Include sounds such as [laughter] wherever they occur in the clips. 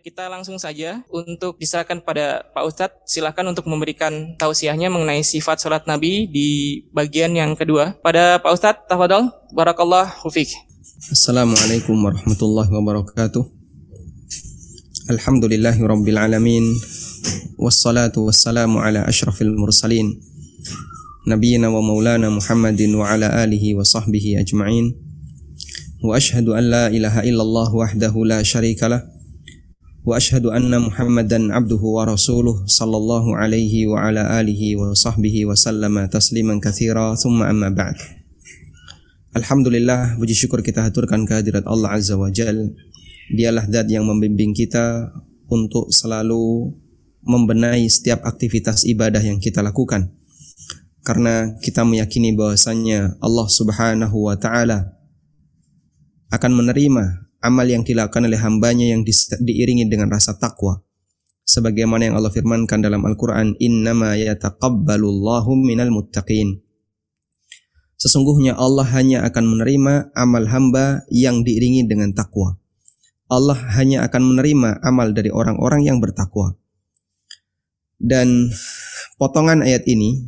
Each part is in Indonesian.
Kita langsung saja untuk diserahkan pada Pak Ustadz. Silahkan untuk memberikan tausiahnya mengenai sifat sholat Nabi di bagian yang kedua. Pada Pak Ustadz, tafadol. Barakallah hufik. Assalamualaikum warahmatullahi wabarakatuh. Alhamdulillahi rabbil alamin. Wassalatu wassalamu ala ashrafil mursalin. Nabiyyina wa maulana Muhammadin wa ala alihi wa sahbihi ajma'in. Wa ashhadu an la ilaha illallah wahdahu la syarika lah. واشهد ان محمدا عبده ورسوله صلى الله عليه وعلى اله وصحبه وسلم تسليما كثيرا ثم اما بعد Alhamdulillah puji syukur kita haturkan kehadirat Allah Azza wa Jal Dialah zat yang membimbing kita untuk selalu membenahi setiap aktivitas ibadah yang kita lakukan karena kita meyakini bahwasanya Allah Subhanahu wa taala akan menerima amal yang dilakukan oleh hambanya yang di, diiringi dengan rasa takwa. Sebagaimana yang Allah firmankan dalam Al-Quran, Innama yataqabbalullahu minal muttaqin. Sesungguhnya Allah hanya akan menerima amal hamba yang diiringi dengan takwa. Allah hanya akan menerima amal dari orang-orang yang bertakwa. Dan potongan ayat ini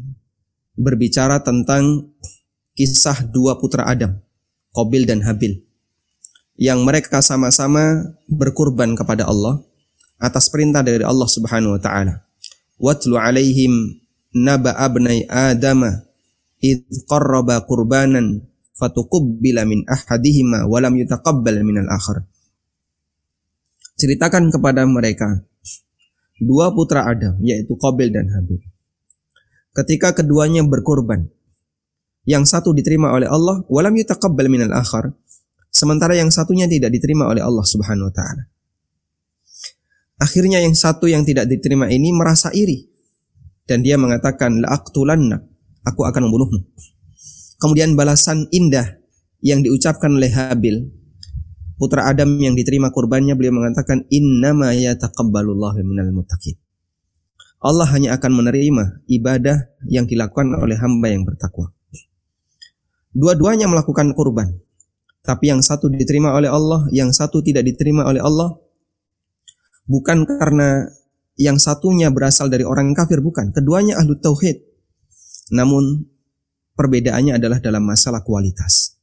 berbicara tentang kisah dua putra Adam, Qabil dan Habil yang mereka sama-sama berkurban kepada Allah atas perintah dari Allah Subhanahu wa taala. Watlu alaihim naba abnai adama id qarraba qurbanan fatuqabbila min ahadihima wa lam yutaqabbal min al-akhar. Ceritakan kepada mereka dua putra Adam yaitu Qabil dan Habil. Ketika keduanya berkorban, yang satu diterima oleh Allah, walam yutaqabbal min al-akhar, sementara yang satunya tidak diterima oleh Allah Subhanahu wa taala. Akhirnya yang satu yang tidak diterima ini merasa iri dan dia mengatakan la aqtulanna, aku akan membunuhmu. Kemudian balasan indah yang diucapkan oleh Habil putra Adam yang diterima kurbannya beliau mengatakan innama yataqabbalullahu minal muttaqin. Allah hanya akan menerima ibadah yang dilakukan oleh hamba yang bertakwa. Dua-duanya melakukan kurban, tapi yang satu diterima oleh Allah, yang satu tidak diterima oleh Allah, bukan karena yang satunya berasal dari orang kafir, bukan. Keduanya ahlu tauhid. Namun perbedaannya adalah dalam masalah kualitas.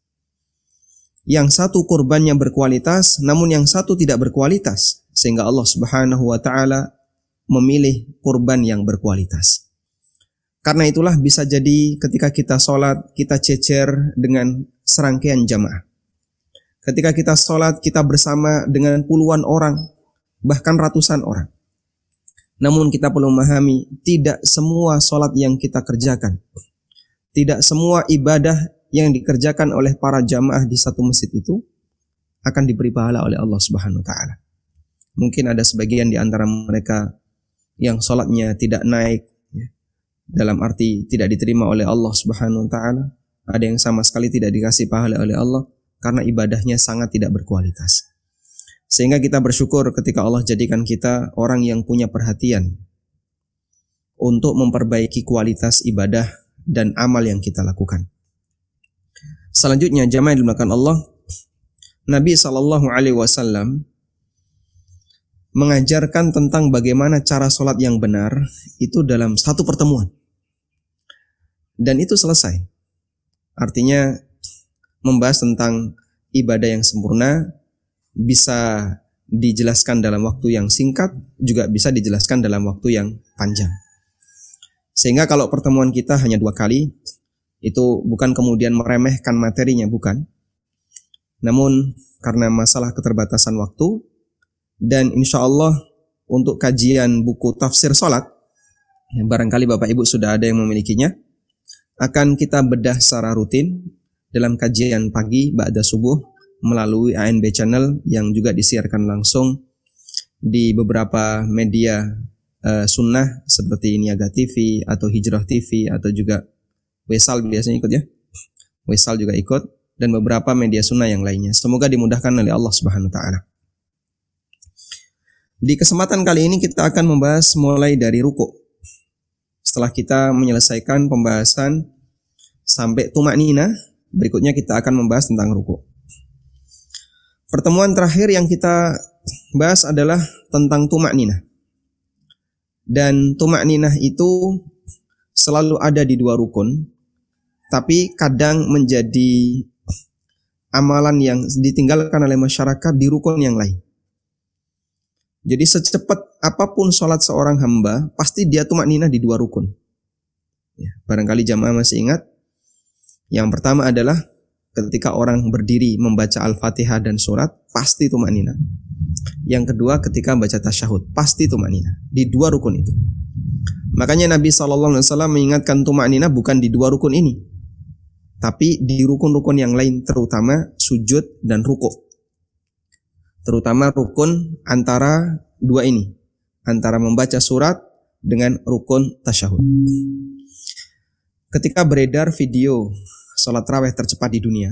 Yang satu kurbannya berkualitas, namun yang satu tidak berkualitas, sehingga Allah Subhanahu wa taala memilih kurban yang berkualitas. Karena itulah bisa jadi ketika kita sholat, kita cecer dengan serangkaian jamaah. Ketika kita sholat, kita bersama dengan puluhan orang, bahkan ratusan orang. Namun kita perlu memahami, tidak semua sholat yang kita kerjakan, tidak semua ibadah yang dikerjakan oleh para jamaah di satu masjid itu akan diberi pahala oleh Allah Subhanahu wa taala. Mungkin ada sebagian di antara mereka yang sholatnya tidak naik ya, dalam arti tidak diterima oleh Allah Subhanahu wa taala, ada yang sama sekali tidak dikasih pahala oleh Allah, karena ibadahnya sangat tidak berkualitas. Sehingga kita bersyukur ketika Allah jadikan kita orang yang punya perhatian untuk memperbaiki kualitas ibadah dan amal yang kita lakukan. Selanjutnya jamaah yang dimuliakan Allah, Nabi Shallallahu Alaihi Wasallam mengajarkan tentang bagaimana cara sholat yang benar itu dalam satu pertemuan dan itu selesai. Artinya membahas tentang ibadah yang sempurna bisa dijelaskan dalam waktu yang singkat, juga bisa dijelaskan dalam waktu yang panjang. Sehingga kalau pertemuan kita hanya dua kali, itu bukan kemudian meremehkan materinya, bukan. Namun karena masalah keterbatasan waktu, dan insya Allah untuk kajian buku tafsir salat, yang barangkali Bapak Ibu sudah ada yang memilikinya, akan kita bedah secara rutin dalam kajian pagi ba'da subuh melalui ANB channel yang juga disiarkan langsung di beberapa media uh, sunnah seperti Niaga TV atau Hijrah TV atau juga Wesal biasanya ikut ya Wisal juga ikut dan beberapa media sunnah yang lainnya. Semoga dimudahkan oleh Allah Subhanahu wa taala. Di kesempatan kali ini kita akan membahas mulai dari ruku. Setelah kita menyelesaikan pembahasan sampai tumak nina, berikutnya kita akan membahas tentang ruku. Pertemuan terakhir yang kita bahas adalah tentang tumak nina. Dan tumak nina itu selalu ada di dua rukun, tapi kadang menjadi amalan yang ditinggalkan oleh masyarakat di rukun yang lain. Jadi secepat apa pun sholat seorang hamba, pasti dia tumak nina di dua rukun. Ya, barangkali jamaah masih ingat. Yang pertama adalah ketika orang berdiri membaca Al-Fatihah dan surat, pasti tumak nina. Yang kedua ketika membaca tasyahud, pasti tumak nina. Di dua rukun itu. Makanya Nabi SAW mengingatkan tumak nina bukan di dua rukun ini. Tapi di rukun-rukun yang lain terutama sujud dan rukuk terutama rukun antara dua ini, antara membaca surat dengan rukun tasyahud. Ketika beredar video sholat raweh tercepat di dunia,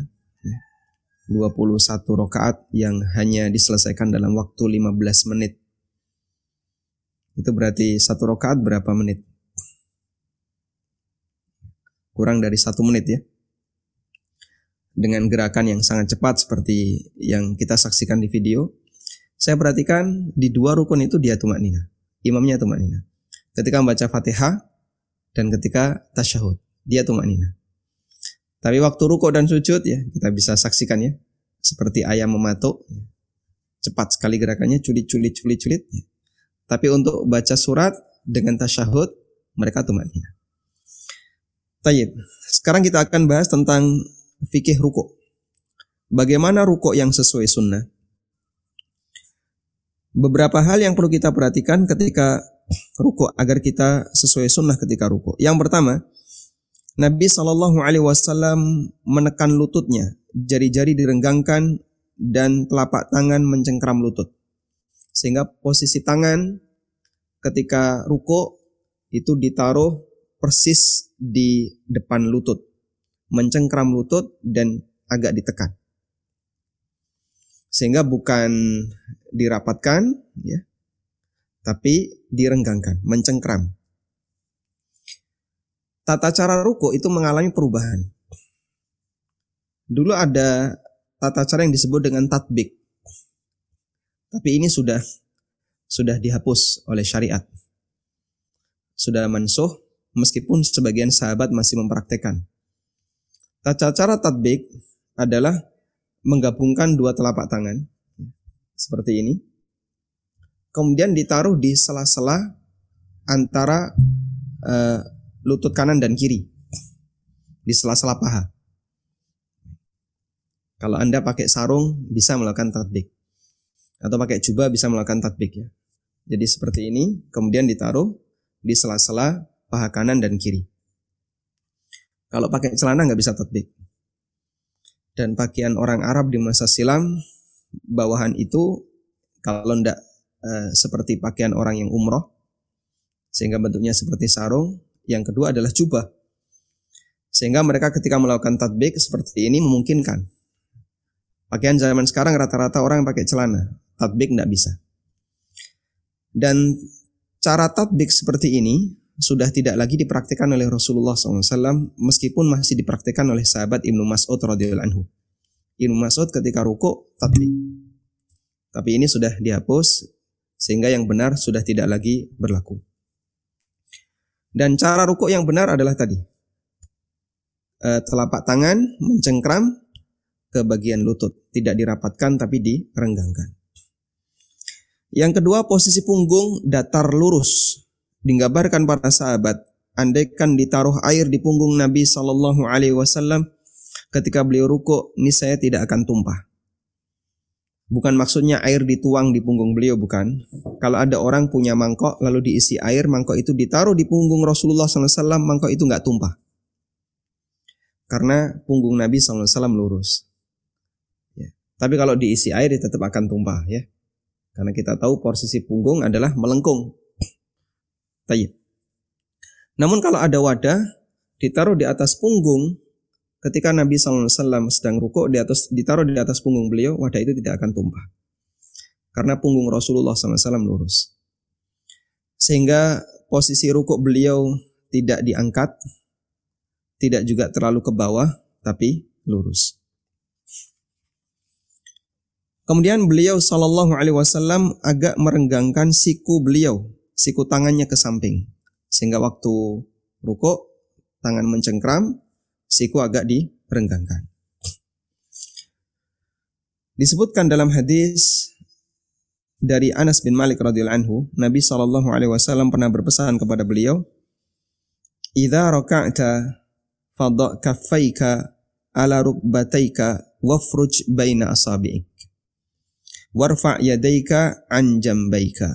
21 rakaat yang hanya diselesaikan dalam waktu 15 menit. Itu berarti satu rakaat berapa menit? Kurang dari satu menit ya dengan gerakan yang sangat cepat seperti yang kita saksikan di video. Saya perhatikan di dua rukun itu dia tumak nina. Imamnya tumak nina. Ketika membaca fatihah dan ketika tasyahud. Dia tumak nina. Tapi waktu rukuk dan sujud ya kita bisa saksikan ya. Seperti ayam mematuk. Cepat sekali gerakannya culit-culit culit-culit. Ya. Tapi untuk baca surat dengan tasyahud mereka tumak nina. Tayyib. Sekarang kita akan bahas tentang fikih ruko. Bagaimana ruko yang sesuai sunnah? Beberapa hal yang perlu kita perhatikan ketika ruko agar kita sesuai sunnah ketika ruko. Yang pertama, Nabi Shallallahu Alaihi Wasallam menekan lututnya, jari-jari direnggangkan dan telapak tangan mencengkram lutut, sehingga posisi tangan ketika ruko itu ditaruh persis di depan lutut mencengkram lutut dan agak ditekan. Sehingga bukan dirapatkan ya, tapi direnggangkan, mencengkram. Tata cara ruku itu mengalami perubahan. Dulu ada tata cara yang disebut dengan tatbik. Tapi ini sudah sudah dihapus oleh syariat. Sudah mansuh meskipun sebagian sahabat masih mempraktekkan. Tata cara tatbik adalah menggabungkan dua telapak tangan seperti ini. Kemudian ditaruh di sela-sela antara uh, lutut kanan dan kiri. Di sela-sela paha. Kalau Anda pakai sarung bisa melakukan tatbik. Atau pakai jubah bisa melakukan tatbik ya. Jadi seperti ini, kemudian ditaruh di sela-sela paha kanan dan kiri. Kalau pakai celana nggak bisa tatbik. Dan pakaian orang Arab di masa silam bawahan itu kalau ndak e, seperti pakaian orang yang umroh sehingga bentuknya seperti sarung. Yang kedua adalah jubah. Sehingga mereka ketika melakukan tatbik seperti ini memungkinkan. Pakaian zaman sekarang rata-rata orang yang pakai celana, tatbik ndak bisa. Dan cara tatbik seperti ini sudah tidak lagi dipraktikkan oleh Rasulullah SAW meskipun masih dipraktikkan oleh sahabat Ibnu Mas'ud radhiyallahu anhu. Ibnu Mas'ud ketika ruku tatbik. Tapi ini sudah dihapus sehingga yang benar sudah tidak lagi berlaku. Dan cara ruku yang benar adalah tadi. E, telapak tangan mencengkram ke bagian lutut, tidak dirapatkan tapi direnggangkan. Yang kedua posisi punggung datar lurus Digambarkan para sahabat, andaikan ditaruh air di punggung Nabi Shallallahu Alaihi Wasallam ketika beliau ruku, ini saya tidak akan tumpah. Bukan maksudnya air dituang di punggung beliau, bukan. Kalau ada orang punya mangkok lalu diisi air, mangkok itu ditaruh di punggung Rasulullah SAW, mangkok itu nggak tumpah. Karena punggung Nabi SAW lurus. Ya. Tapi kalau diisi air tetap akan tumpah ya. Karena kita tahu posisi punggung adalah melengkung. Tayyip. Namun kalau ada wadah ditaruh di atas punggung ketika Nabi SAW sedang rukuk di atas ditaruh di atas punggung beliau, wadah itu tidak akan tumpah. Karena punggung Rasulullah SAW lurus. Sehingga posisi rukuk beliau tidak diangkat, tidak juga terlalu ke bawah, tapi lurus. Kemudian beliau Shallallahu Alaihi Wasallam agak merenggangkan siku beliau, siku tangannya ke samping, sehingga waktu rukuk tangan mencengkram, siku agak direnggangkan. Disebutkan dalam hadis dari Anas bin Malik radhiyallahu anhu, Nabi Shallallahu alaihi wasallam pernah berpesan kepada beliau, "Idza raka'ta fadha kaffaika ala rukbataika wafruj baina asabi'ik." warfa yadaika an jambaika.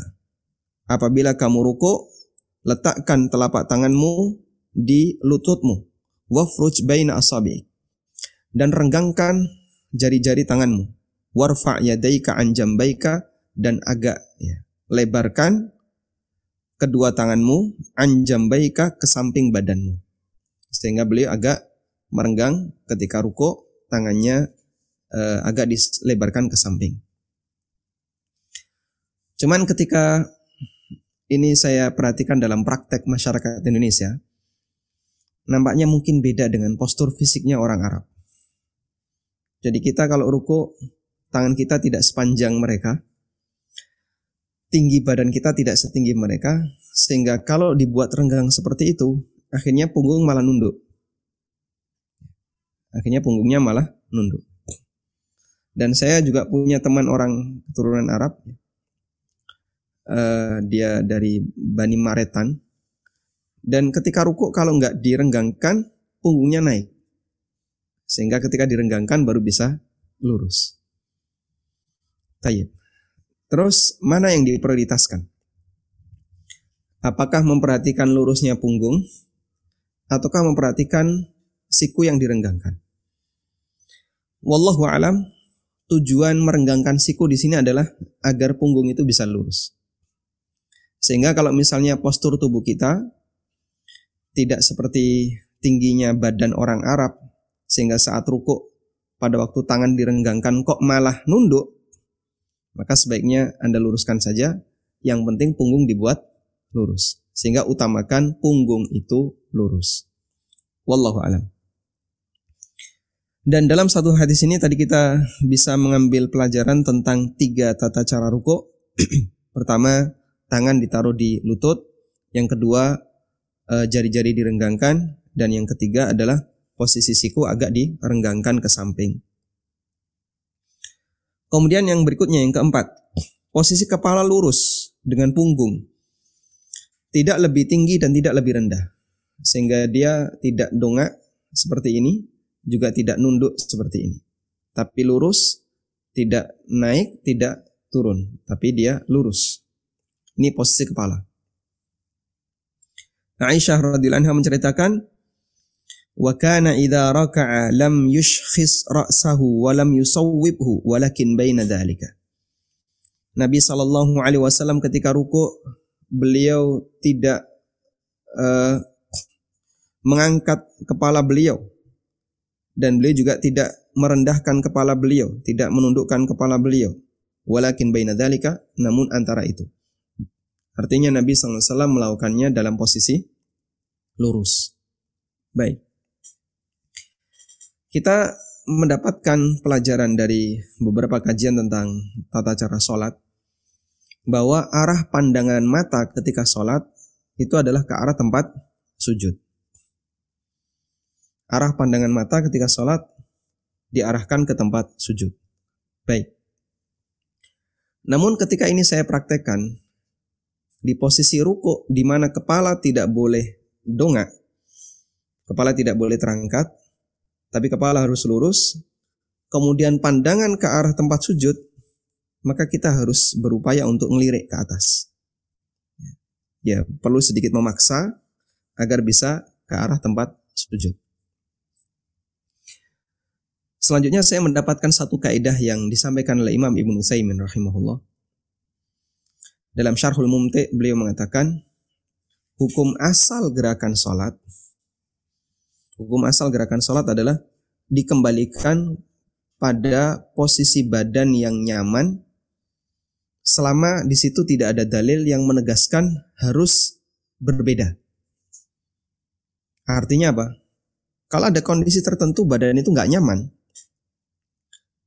Apabila kamu ruku, letakkan telapak tanganmu di lututmu. Wafruj baina asabi. Dan renggangkan jari-jari tanganmu. Warfa yadaika an jambaika dan agak ya, lebarkan kedua tanganmu an jambaika ke samping badanmu. Sehingga beliau agak merenggang ketika ruku, tangannya uh, agak dilebarkan ke samping. Cuman ketika ini saya perhatikan dalam praktek masyarakat Indonesia, nampaknya mungkin beda dengan postur fisiknya orang Arab. Jadi kita kalau ruku, tangan kita tidak sepanjang mereka, tinggi badan kita tidak setinggi mereka, sehingga kalau dibuat renggang seperti itu, akhirnya punggung malah nunduk. Akhirnya punggungnya malah nunduk. Dan saya juga punya teman orang keturunan Arab, uh, dia dari Bani Maretan dan ketika rukuk kalau nggak direnggangkan punggungnya naik sehingga ketika direnggangkan baru bisa lurus. Tayyip. Terus mana yang diprioritaskan? Apakah memperhatikan lurusnya punggung ataukah memperhatikan siku yang direnggangkan? Wallahu alam, tujuan merenggangkan siku di sini adalah agar punggung itu bisa lurus. Sehingga kalau misalnya postur tubuh kita tidak seperti tingginya badan orang Arab sehingga saat rukuk pada waktu tangan direnggangkan kok malah nunduk maka sebaiknya Anda luruskan saja. Yang penting punggung dibuat lurus sehingga utamakan punggung itu lurus. Wallahu alam. Dan dalam satu hadis ini tadi kita bisa mengambil pelajaran tentang tiga tata cara rukuk. [clears throat] Pertama tangan ditaruh di lutut, yang kedua jari-jari direnggangkan, dan yang ketiga adalah posisi siku agak direnggangkan ke samping. Kemudian yang berikutnya yang keempat, posisi kepala lurus dengan punggung. Tidak lebih tinggi dan tidak lebih rendah. Sehingga dia tidak dongak seperti ini, juga tidak nunduk seperti ini. Tapi lurus, tidak naik, tidak turun, tapi dia lurus. Ini posisi kepala. Aisyah radhiyallahu anha menceritakan wa kana idza raka'a lam yushkhis ra'sahu wa lam yusawwibhu walakin baina dzalika. Nabi sallallahu alaihi wasallam ketika ruku beliau tidak uh, mengangkat kepala beliau dan beliau juga tidak merendahkan kepala beliau, tidak menundukkan kepala beliau. Walakin baina dzalika namun antara itu. Artinya Nabi SAW melakukannya dalam posisi lurus. Baik. Kita mendapatkan pelajaran dari beberapa kajian tentang tata cara sholat bahwa arah pandangan mata ketika sholat itu adalah ke arah tempat sujud. Arah pandangan mata ketika sholat diarahkan ke tempat sujud. Baik. Namun ketika ini saya praktekkan, di posisi ruku di mana kepala tidak boleh dongak, kepala tidak boleh terangkat, tapi kepala harus lurus, kemudian pandangan ke arah tempat sujud, maka kita harus berupaya untuk ngelirik ke atas. Ya, perlu sedikit memaksa agar bisa ke arah tempat sujud. Selanjutnya saya mendapatkan satu kaidah yang disampaikan oleh Imam Ibnu Utsaimin rahimahullah dalam Syarhul Mumti beliau mengatakan hukum asal gerakan salat hukum asal gerakan salat adalah dikembalikan pada posisi badan yang nyaman selama di situ tidak ada dalil yang menegaskan harus berbeda. Artinya apa? Kalau ada kondisi tertentu badan itu nggak nyaman,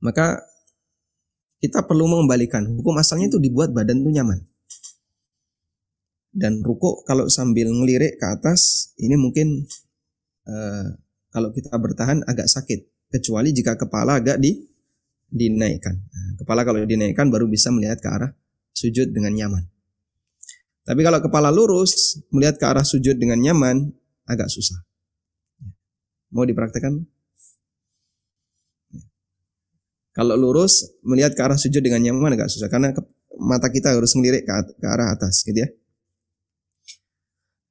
maka kita perlu mengembalikan hukum asalnya itu dibuat badan itu nyaman. Dan ruko kalau sambil ngelirik ke atas ini mungkin uh, kalau kita bertahan agak sakit, kecuali jika kepala agak di dinaikkan. Nah, kepala kalau dinaikkan baru bisa melihat ke arah sujud dengan nyaman. Tapi kalau kepala lurus melihat ke arah sujud dengan nyaman agak susah. Mau dipraktekkan? Kalau lurus melihat ke arah sujud dengan nyaman agak susah karena mata kita harus ngelirik ke, ke arah atas gitu ya.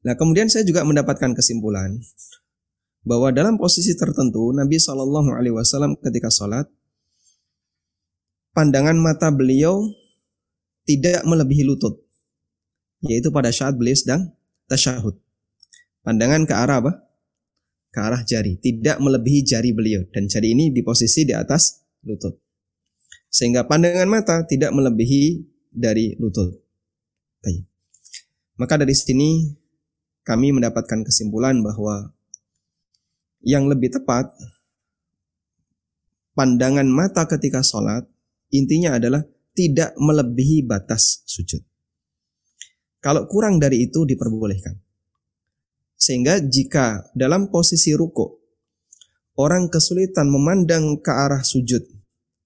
Nah, kemudian saya juga mendapatkan kesimpulan bahwa dalam posisi tertentu Nabi Shallallahu Alaihi Wasallam ketika sholat pandangan mata beliau tidak melebihi lutut, yaitu pada saat beliau sedang tasyahud. Pandangan ke arah apa? Ke arah jari, tidak melebihi jari beliau dan jari ini di posisi di atas lutut. Sehingga pandangan mata tidak melebihi dari lutut. Maka dari sini kami mendapatkan kesimpulan bahwa yang lebih tepat pandangan mata ketika sholat intinya adalah tidak melebihi batas sujud. Kalau kurang dari itu diperbolehkan. Sehingga jika dalam posisi ruko orang kesulitan memandang ke arah sujud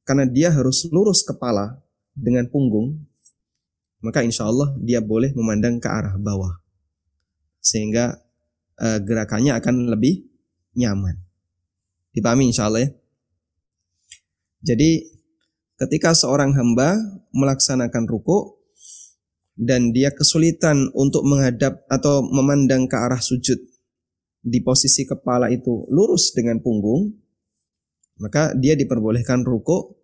karena dia harus lurus kepala dengan punggung, maka insya Allah dia boleh memandang ke arah bawah sehingga uh, gerakannya akan lebih nyaman. Dipahami insya Allah ya. Jadi ketika seorang hamba melaksanakan ruku dan dia kesulitan untuk menghadap atau memandang ke arah sujud di posisi kepala itu lurus dengan punggung, maka dia diperbolehkan ruku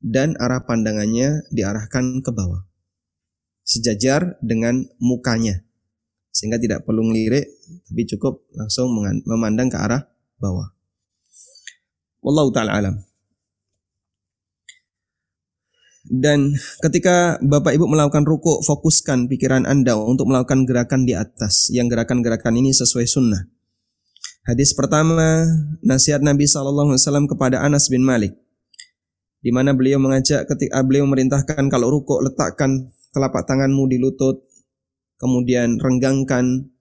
dan arah pandangannya diarahkan ke bawah. Sejajar dengan mukanya sehingga tidak perlu ngelirik tapi cukup langsung memandang ke arah bawah. Wallahu taala alam. Dan ketika Bapak Ibu melakukan ruku, fokuskan pikiran Anda untuk melakukan gerakan di atas, yang gerakan-gerakan ini sesuai sunnah. Hadis pertama, nasihat Nabi SAW kepada Anas bin Malik, di mana beliau mengajak ketika beliau memerintahkan kalau ruku letakkan telapak tanganmu di lutut, kemudian renggangkan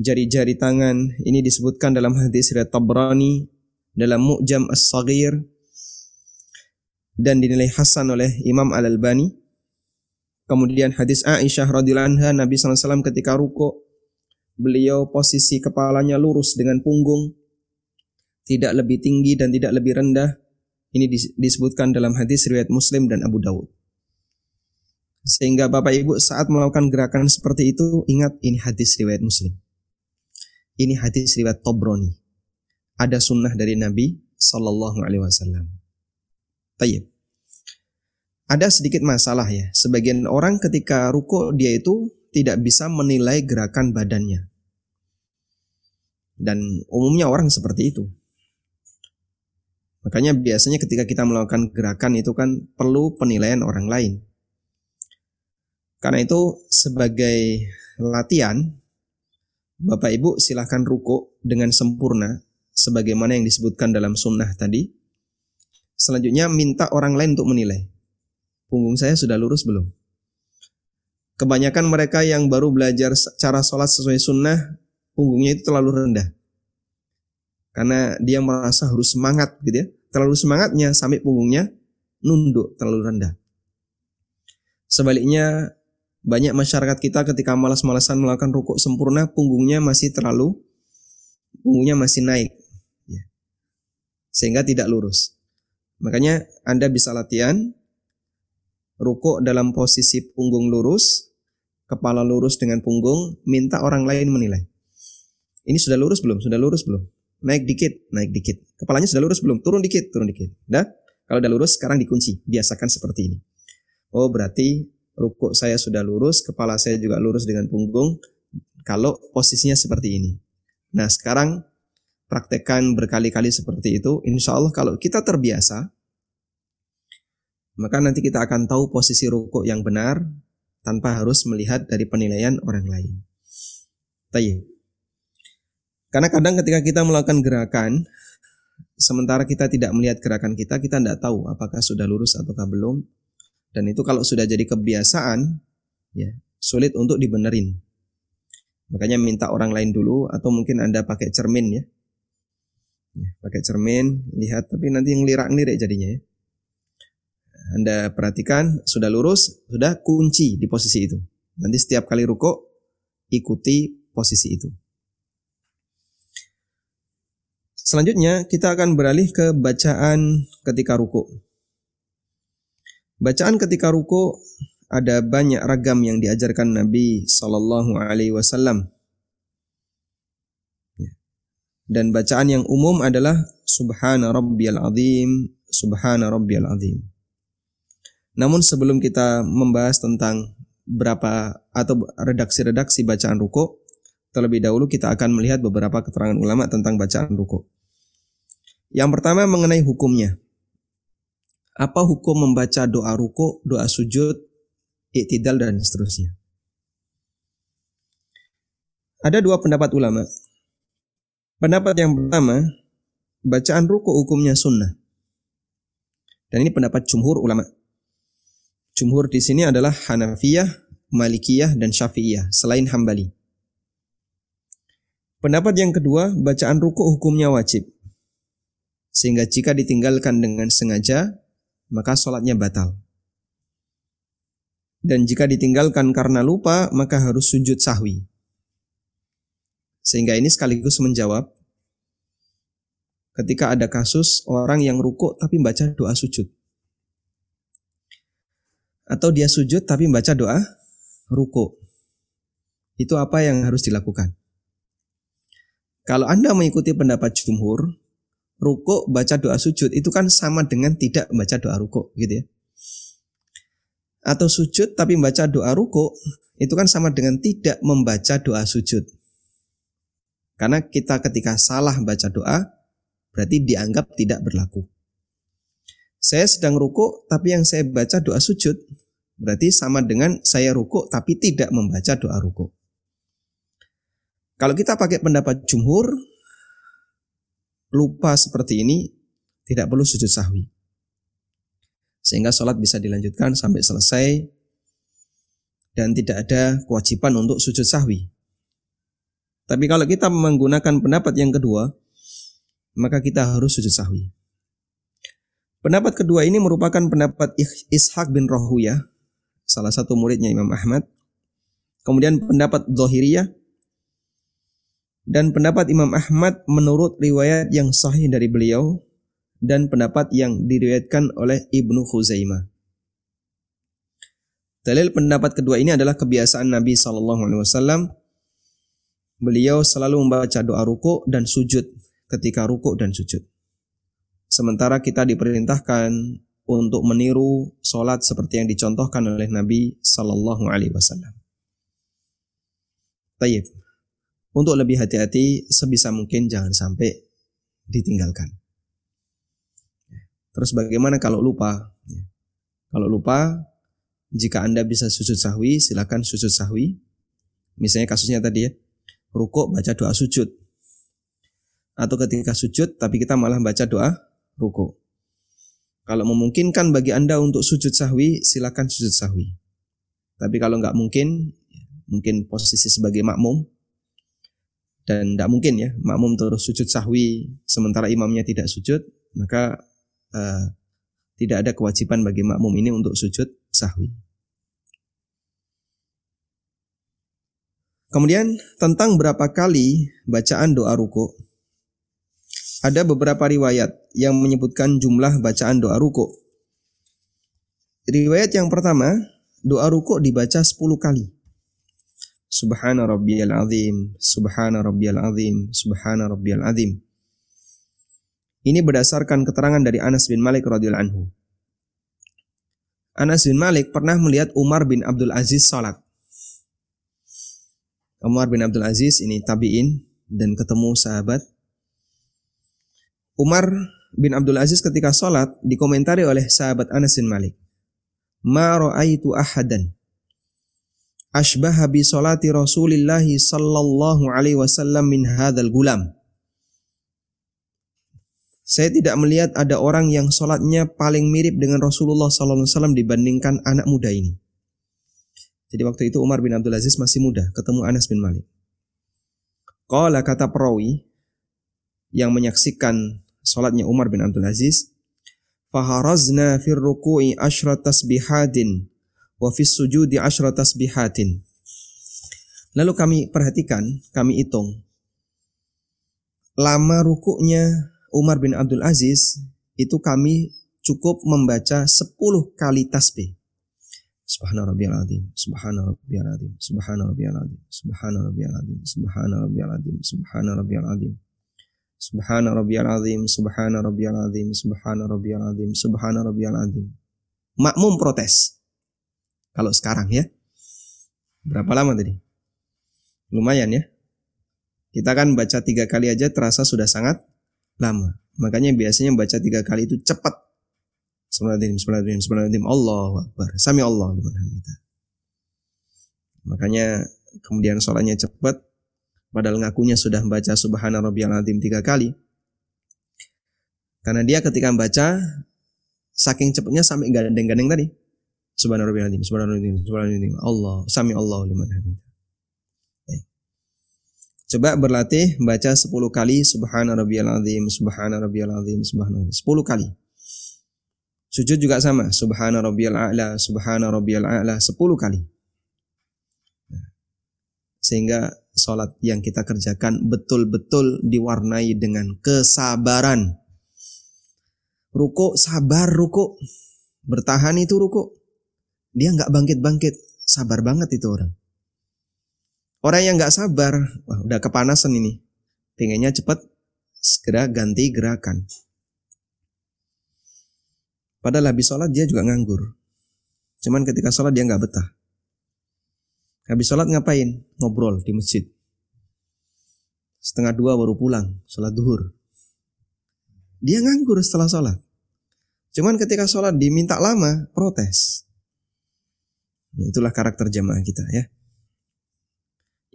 jari-jari tangan. Ini disebutkan dalam hadis riwayat Tabrani dalam Mu'jam As-Saghir dan dinilai hasan oleh Imam Al-Albani. Kemudian hadis Aisyah radhiyallahu anha Nabi SAW ketika ruko beliau posisi kepalanya lurus dengan punggung tidak lebih tinggi dan tidak lebih rendah. Ini disebutkan dalam hadis riwayat Muslim dan Abu Dawud. Sehingga Bapak Ibu saat melakukan gerakan seperti itu ingat ini hadis riwayat Muslim. Ini hadis riwayat Tobroni. Ada sunnah dari Nabi Sallallahu Alaihi Wasallam. Tayyib. Ada sedikit masalah ya. Sebagian orang ketika ruko dia itu tidak bisa menilai gerakan badannya. Dan umumnya orang seperti itu. Makanya biasanya ketika kita melakukan gerakan itu kan perlu penilaian orang lain. Karena itu sebagai latihan, Bapak Ibu silahkan ruko dengan sempurna sebagaimana yang disebutkan dalam sunnah tadi. Selanjutnya minta orang lain untuk menilai. Punggung saya sudah lurus belum? Kebanyakan mereka yang baru belajar cara sholat sesuai sunnah, punggungnya itu terlalu rendah. Karena dia merasa harus semangat gitu ya. Terlalu semangatnya sampai punggungnya nunduk terlalu rendah. Sebaliknya banyak masyarakat kita ketika malas-malasan melakukan rukuk sempurna, punggungnya masih terlalu, punggungnya masih naik. Ya. Sehingga tidak lurus. Makanya Anda bisa latihan, rukuk dalam posisi punggung lurus, kepala lurus dengan punggung, minta orang lain menilai. Ini sudah lurus belum? Sudah lurus belum? Naik dikit, naik dikit. Kepalanya sudah lurus belum? Turun dikit, turun dikit. Dah? Kalau udah lurus, sekarang dikunci. Biasakan seperti ini. Oh, berarti rukuk saya sudah lurus, kepala saya juga lurus dengan punggung kalau posisinya seperti ini. Nah, sekarang praktekkan berkali-kali seperti itu, insya Allah kalau kita terbiasa, maka nanti kita akan tahu posisi rukuk yang benar tanpa harus melihat dari penilaian orang lain. Tayyib. Karena kadang ketika kita melakukan gerakan, sementara kita tidak melihat gerakan kita, kita tidak tahu apakah sudah lurus ataukah belum. Dan itu kalau sudah jadi kebiasaan, ya sulit untuk dibenerin. Makanya minta orang lain dulu atau mungkin Anda pakai cermin ya. ya pakai cermin, lihat tapi nanti ngelirak-ngelirik jadinya ya. Anda perhatikan sudah lurus, sudah kunci di posisi itu. Nanti setiap kali ruko ikuti posisi itu. Selanjutnya kita akan beralih ke bacaan ketika ruko. Bacaan ketika ruko ada banyak ragam yang diajarkan Nabi Sallallahu Alaihi Wasallam. Ya. Dan bacaan yang umum adalah Subhana Rabbiyal Azim, Subhana Rabbiyal Azim. Namun sebelum kita membahas tentang berapa atau redaksi-redaksi bacaan ruko, terlebih dahulu kita akan melihat beberapa keterangan ulama tentang bacaan ruko. Yang pertama mengenai hukumnya. Apa hukum membaca doa ruko, doa sujud, iktidal dan seterusnya. Ada dua pendapat ulama. Pendapat yang pertama, bacaan ruku hukumnya sunnah. Dan ini pendapat jumhur ulama. Jumhur di sini adalah Hanafiyah, Malikiyah, dan Syafi'iyah, selain Hambali. Pendapat yang kedua, bacaan ruku hukumnya wajib. Sehingga jika ditinggalkan dengan sengaja, maka sholatnya batal. Dan jika ditinggalkan karena lupa, maka harus sujud sahwi. Sehingga ini sekaligus menjawab ketika ada kasus orang yang rukuk tapi membaca doa sujud. Atau dia sujud tapi membaca doa rukuk. Itu apa yang harus dilakukan? Kalau Anda mengikuti pendapat jumhur, rukuk baca doa sujud itu kan sama dengan tidak membaca doa rukuk gitu ya atau sujud tapi membaca doa ruku itu kan sama dengan tidak membaca doa sujud. Karena kita ketika salah baca doa berarti dianggap tidak berlaku. Saya sedang ruku tapi yang saya baca doa sujud berarti sama dengan saya ruku tapi tidak membaca doa ruku. Kalau kita pakai pendapat jumhur lupa seperti ini tidak perlu sujud sahwi sehingga sholat bisa dilanjutkan sampai selesai dan tidak ada kewajiban untuk sujud sahwi. Tapi kalau kita menggunakan pendapat yang kedua, maka kita harus sujud sahwi. Pendapat kedua ini merupakan pendapat Ishaq bin Rohuyah, salah satu muridnya Imam Ahmad. Kemudian pendapat Zohiriyah, dan pendapat Imam Ahmad menurut riwayat yang sahih dari beliau dan pendapat yang diriwayatkan oleh Ibnu Khuzaimah. Dalil pendapat kedua ini adalah kebiasaan Nabi Shallallahu Alaihi Wasallam. Beliau selalu membaca doa ruku dan sujud ketika ruku dan sujud. Sementara kita diperintahkan untuk meniru solat seperti yang dicontohkan oleh Nabi Shallallahu Alaihi Wasallam. Tayyib. Untuk lebih hati-hati sebisa mungkin jangan sampai ditinggalkan. Terus bagaimana kalau lupa? Kalau lupa, jika Anda bisa sujud sahwi, silakan sujud sahwi. Misalnya kasusnya tadi ya, rukuk baca doa sujud. Atau ketika sujud tapi kita malah baca doa rukuk. Kalau memungkinkan bagi Anda untuk sujud sahwi, silakan sujud sahwi. Tapi kalau nggak mungkin, mungkin posisi sebagai makmum, dan tidak mungkin ya makmum terus sujud sahwi sementara imamnya tidak sujud, maka uh, tidak ada kewajiban bagi makmum ini untuk sujud sahwi. Kemudian tentang berapa kali bacaan doa ruku. Ada beberapa riwayat yang menyebutkan jumlah bacaan doa ruku. Riwayat yang pertama, doa ruku dibaca 10 kali. Subhana rabbiyal azim, subhana rabbiyal azim, subhana rabbiyal azim. Ini berdasarkan keterangan dari Anas bin Malik radhiyallahu anhu. Anas bin Malik pernah melihat Umar bin Abdul Aziz salat. Umar bin Abdul Aziz ini tabi'in dan ketemu sahabat Umar bin Abdul Aziz ketika sholat dikomentari oleh sahabat Anas bin Malik. Ma ra'aitu ahadan ashbaha bi salati Rasulillah sallallahu alaihi wasallam min hadzal gulam. Saya tidak melihat ada orang yang sholatnya paling mirip dengan Rasulullah wasallam dibandingkan anak muda ini. Jadi waktu itu Umar bin Abdul Aziz masih muda, ketemu Anas bin Malik. Qala kata perawi yang menyaksikan sholatnya Umar bin Abdul Aziz, faharazna fir ruku'i ashra tasbihatin wa fis sujudi ashra tasbihatin. Lalu kami perhatikan, kami hitung. Lama rukuknya Umar bin Abdul Aziz itu kami cukup membaca 10 kali tasbih. Subhana rabbiyal azim, subhana rabbiyal azim, subhana rabbiyal azim, subhana rabbiyal azim, subhana rabbiyal azim, subhana rabbiyal azim. Subhana rabbiyal azim, subhana rabbiyal azim, subhana rabbiyal azim, subhana rabbiyal azim. Makmum protes. Kalau sekarang ya. Berapa lama tadi? Lumayan ya. Kita kan baca tiga kali aja terasa sudah sangat lama. Makanya biasanya baca tiga kali itu cepat. Bismillahirrahmanirrahim, bismillahirrahmanirrahim. Allahu Akbar. Sami Allah. Makanya kemudian sholatnya cepat. Padahal ngakunya sudah baca subhana rabbiyal azim tiga kali. Karena dia ketika baca saking cepatnya sampai gandeng-gandeng tadi. Subhana rabbiyal azim, subhana rabbiyal azim, subhana rabbiyal azim. Allah, sami Allah liman hamidah. Coba berlatih baca 10 kali subhana rabbiyal azim, subhana rabbiyal azim, subhana 10 kali. Sujud juga sama, subhana rabbiyal a'la, subhana rabbiyal a'la 10 kali. Sehingga sholat yang kita kerjakan betul-betul diwarnai dengan kesabaran. Ruko sabar ruko. Bertahan itu ruko. Dia nggak bangkit-bangkit. Sabar banget itu orang. Orang yang nggak sabar, wah udah kepanasan ini. Pengennya cepat segera ganti gerakan. Padahal habis sholat dia juga nganggur. Cuman ketika sholat dia nggak betah. Habis sholat ngapain? Ngobrol di masjid. Setengah dua baru pulang, sholat duhur. Dia nganggur setelah sholat. Cuman ketika sholat diminta lama, protes. Itulah karakter jamaah kita ya.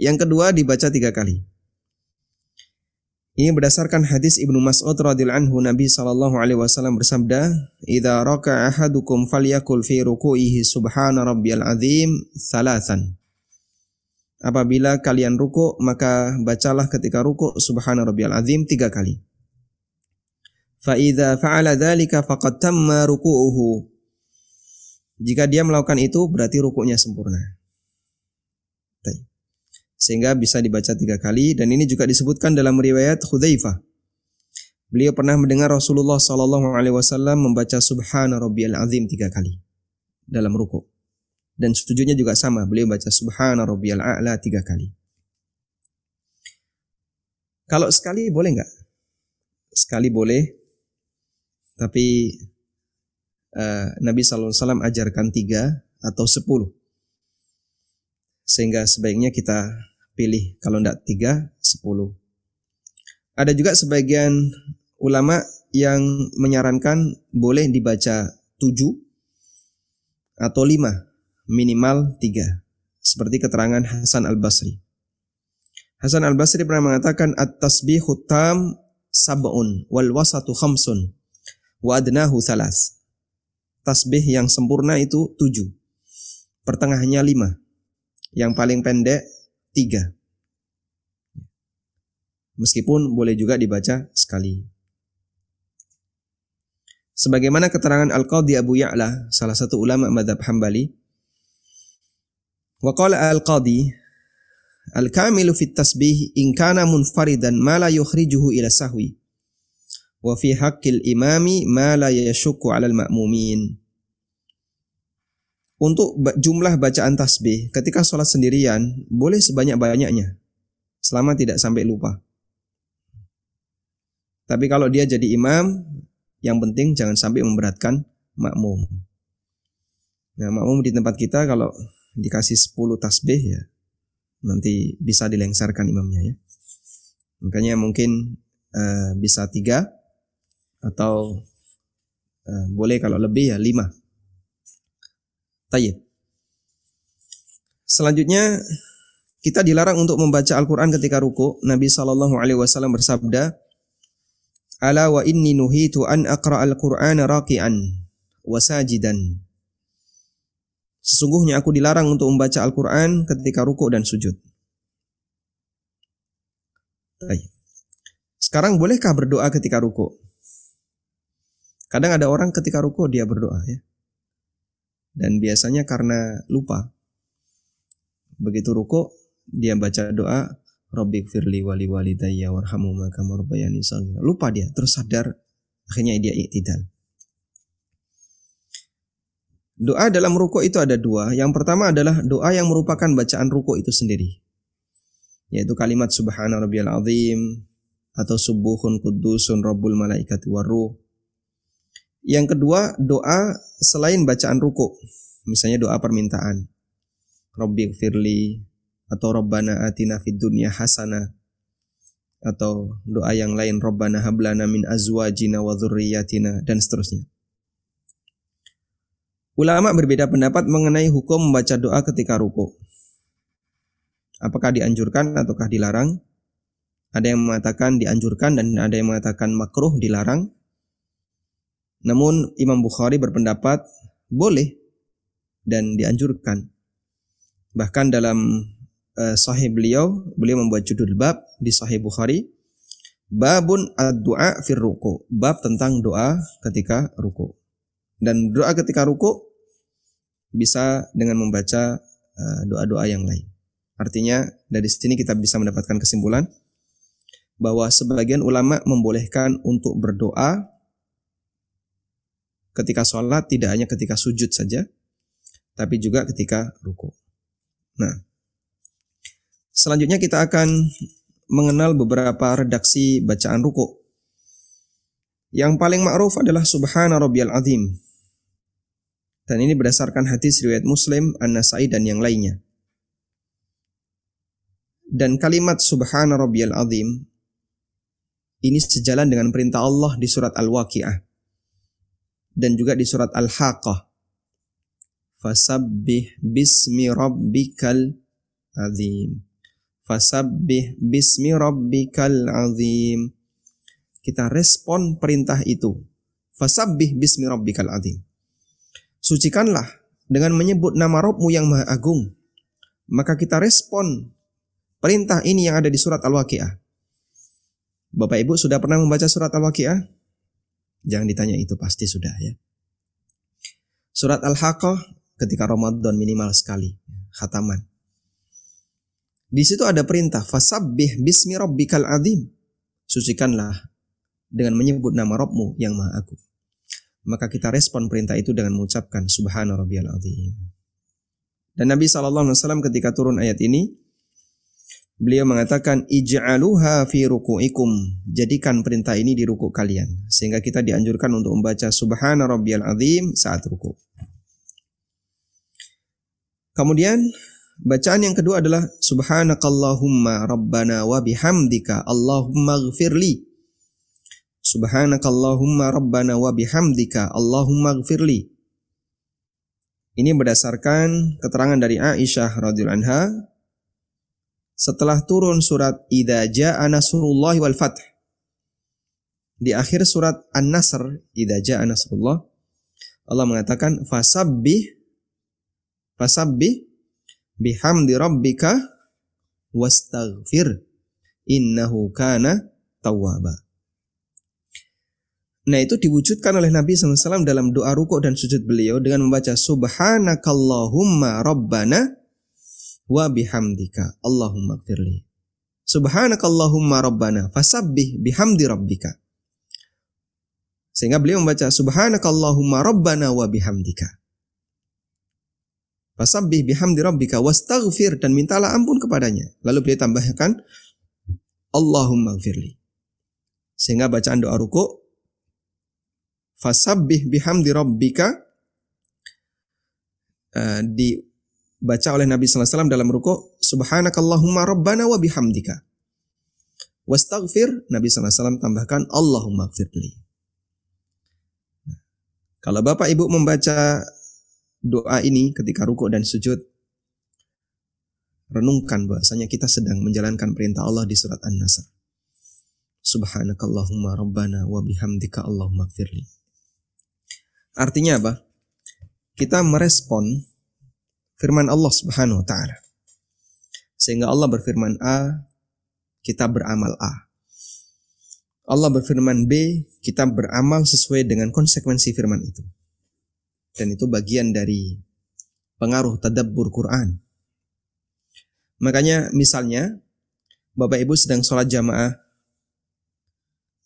Yang kedua dibaca tiga kali. Ini berdasarkan hadis Ibnu Mas'ud radhiyallahu anhu Nabi sallallahu alaihi wasallam bersabda, "Idza raka'a ahadukum falyakul fi ruku'ihi subhana rabbiyal azim thalathan." Apabila kalian ruku, maka bacalah ketika ruku subhana rabbiyal azim tiga kali. Fa idza fa'ala dzalika faqad tamma ruku'uhu. Jika dia melakukan itu berarti rukuknya sempurna. Sehingga bisa dibaca tiga kali dan ini juga disebutkan dalam riwayat Hudzaifah. Beliau pernah mendengar Rasulullah Shallallahu Alaihi Wasallam membaca Subhana Rabbiyal Azim tiga kali dalam ruku. Dan sujudnya juga sama, beliau baca Subhana Rabbiyal A'la tiga kali. Kalau sekali boleh nggak? Sekali boleh, tapi uh, Nabi Wasallam ajarkan tiga atau sepuluh. Sehingga sebaiknya kita pilih kalau tidak tiga, sepuluh. Ada juga sebagian ulama yang menyarankan boleh dibaca tujuh atau lima, minimal tiga. Seperti keterangan Hasan al-Basri. Hasan al-Basri pernah mengatakan at-tasbihu tam sab'un wal wasatu khamsun wa adnahu thalas. Tasbih yang sempurna itu tujuh. Pertengahannya lima. Yang paling pendek tiga. Meskipun boleh juga dibaca sekali. Sebagaimana keterangan Al-Qadhi Abu Ya'la, salah satu ulama madhab Hambali, Waqala Al-Qadhi, Al-kamilu fit tasbih in kana munfaridan ma la yukhrijuhu sahwi. Wa fi haqqil imami ma la yashukku 'ala al-ma'mumin. Untuk jumlah bacaan tasbih ketika sholat sendirian boleh sebanyak-banyaknya selama tidak sampai lupa. Tapi kalau dia jadi imam, yang penting jangan sampai memberatkan makmum. Nah, makmum di tempat kita kalau dikasih 10 tasbih ya nanti bisa dilengsarkan imamnya ya. Makanya mungkin uh, bisa tiga atau eh, boleh kalau lebih ya lima. Tayyib. Selanjutnya kita dilarang untuk membaca Al-Quran ketika ruku. Nabi Shallallahu Alaihi Wasallam bersabda, "Ala wa inni nuhitu an aqra al-Quran raqian wa sajidan." Sesungguhnya aku dilarang untuk membaca Al-Quran ketika ruku dan sujud. Baik. Sekarang bolehkah berdoa ketika ruku? Kadang ada orang ketika ruku dia berdoa ya. Dan biasanya karena lupa. Begitu ruku dia baca doa Robbi firli wali walidayya warhamu maka marbayani Lupa dia, terus sadar akhirnya dia iktidal. Doa dalam ruko itu ada dua. Yang pertama adalah doa yang merupakan bacaan ruko itu sendiri. Yaitu kalimat subhana rabbiyal azim atau subuhun kudusun rabbul malaikati waruh. Yang kedua, doa selain bacaan ruko. Misalnya doa permintaan. Rabbi firli atau Rabbana atina fid dunya hasana atau doa yang lain Rabbana hablana min azwajina wa dzurriyyatina dan seterusnya. Ulama berbeda pendapat mengenai hukum membaca doa ketika ruku. Apakah dianjurkan ataukah dilarang? Ada yang mengatakan dianjurkan dan ada yang mengatakan makruh dilarang. Namun Imam Bukhari berpendapat boleh dan dianjurkan. Bahkan dalam uh, sahih beliau, beliau membuat judul bab di sahih Bukhari, babun ad-du'a fir ruku, bab tentang doa ketika ruku. Dan doa ketika ruku bisa dengan membaca eh, doa-doa yang lain. Artinya dari sini kita bisa mendapatkan kesimpulan bahwa sebagian ulama membolehkan untuk berdoa ketika sholat tidak hanya ketika sujud saja, tapi juga ketika ruku. Nah, selanjutnya kita akan mengenal beberapa redaksi bacaan ruku. Yang paling ma'ruf adalah Subhana Rabbiyal Azim dan ini berdasarkan hadis riwayat Muslim, An-Nasai dan yang lainnya. Dan kalimat Subhana Rabbiyal Azim ini sejalan dengan perintah Allah di surat Al-Waqi'ah dan juga di surat Al-Haqqah. Fasabbih bismi rabbikal azim. Fasabbih bismi rabbikal azim. Kita respon perintah itu. Fasabbih bismi rabbikal azim. Sucikanlah dengan menyebut nama Robmu yang Maha Agung. Maka kita respon perintah ini yang ada di surat Al-Waqi'ah. Bapak Ibu sudah pernah membaca surat Al-Waqi'ah? Jangan ditanya itu pasti sudah ya. Surat Al-Haqqah ketika Ramadan minimal sekali, khataman. Di situ ada perintah fasabbih bismi rabbikal azim. Sucikanlah dengan menyebut nama Robmu yang Maha Agung maka kita respon perintah itu dengan mengucapkan subhana rabbiyal azim. Dan Nabi SAW ketika turun ayat ini beliau mengatakan ij'aluha fi ruku'ikum. Jadikan perintah ini di ruku kalian sehingga kita dianjurkan untuk membaca subhana rabbiyal azim saat ruku. Kemudian bacaan yang kedua adalah subhanakallahumma rabbana wa bihamdika allahumma ghfirli Subhanakallahumma rabbana wa bihamdika Allahumma gfirli. Ini berdasarkan keterangan dari Aisyah radhiyallahu anha setelah turun surat Idza jaa nasrullah wal fath. Di akhir surat An-Nasr, Idza jaa nasrullah, Allah mengatakan fasabbih fasabbih bihamdi rabbika wastaghfir innahu kana tawwaba. Nah itu diwujudkan oleh Nabi SAW dalam doa rukuk dan sujud beliau dengan membaca Subhanakallahumma Rabbana wa bihamdika Allahumma gfirli. Subhanakallahumma Rabbana fasabbih bihamdi rabbika. Sehingga beliau membaca Subhanakallahumma Rabbana wa bihamdika. Fasabbih bihamdi rabbika wastaghfir dan mintalah ampun kepadanya. Lalu beliau tambahkan Allahumma gfirli. Sehingga bacaan doa rukuk fasabbih bihamdi rabbika uh, dibaca oleh Nabi wasallam dalam ruku subhanakallahumma rabbana wa bihamdika wastaghfir Nabi wasallam tambahkan Allahumma gfirli Kalau Bapak Ibu membaca doa ini ketika rukuk dan sujud, renungkan bahasanya kita sedang menjalankan perintah Allah di surat An-Nasr. Subhanakallahumma rabbana wa bihamdika Allahumma gfirli. Artinya apa? Kita merespon firman Allah Subhanahu wa taala. Sehingga Allah berfirman A, kita beramal A. Allah berfirman B, kita beramal sesuai dengan konsekuensi firman itu. Dan itu bagian dari pengaruh tadabbur Quran. Makanya misalnya Bapak Ibu sedang sholat jamaah,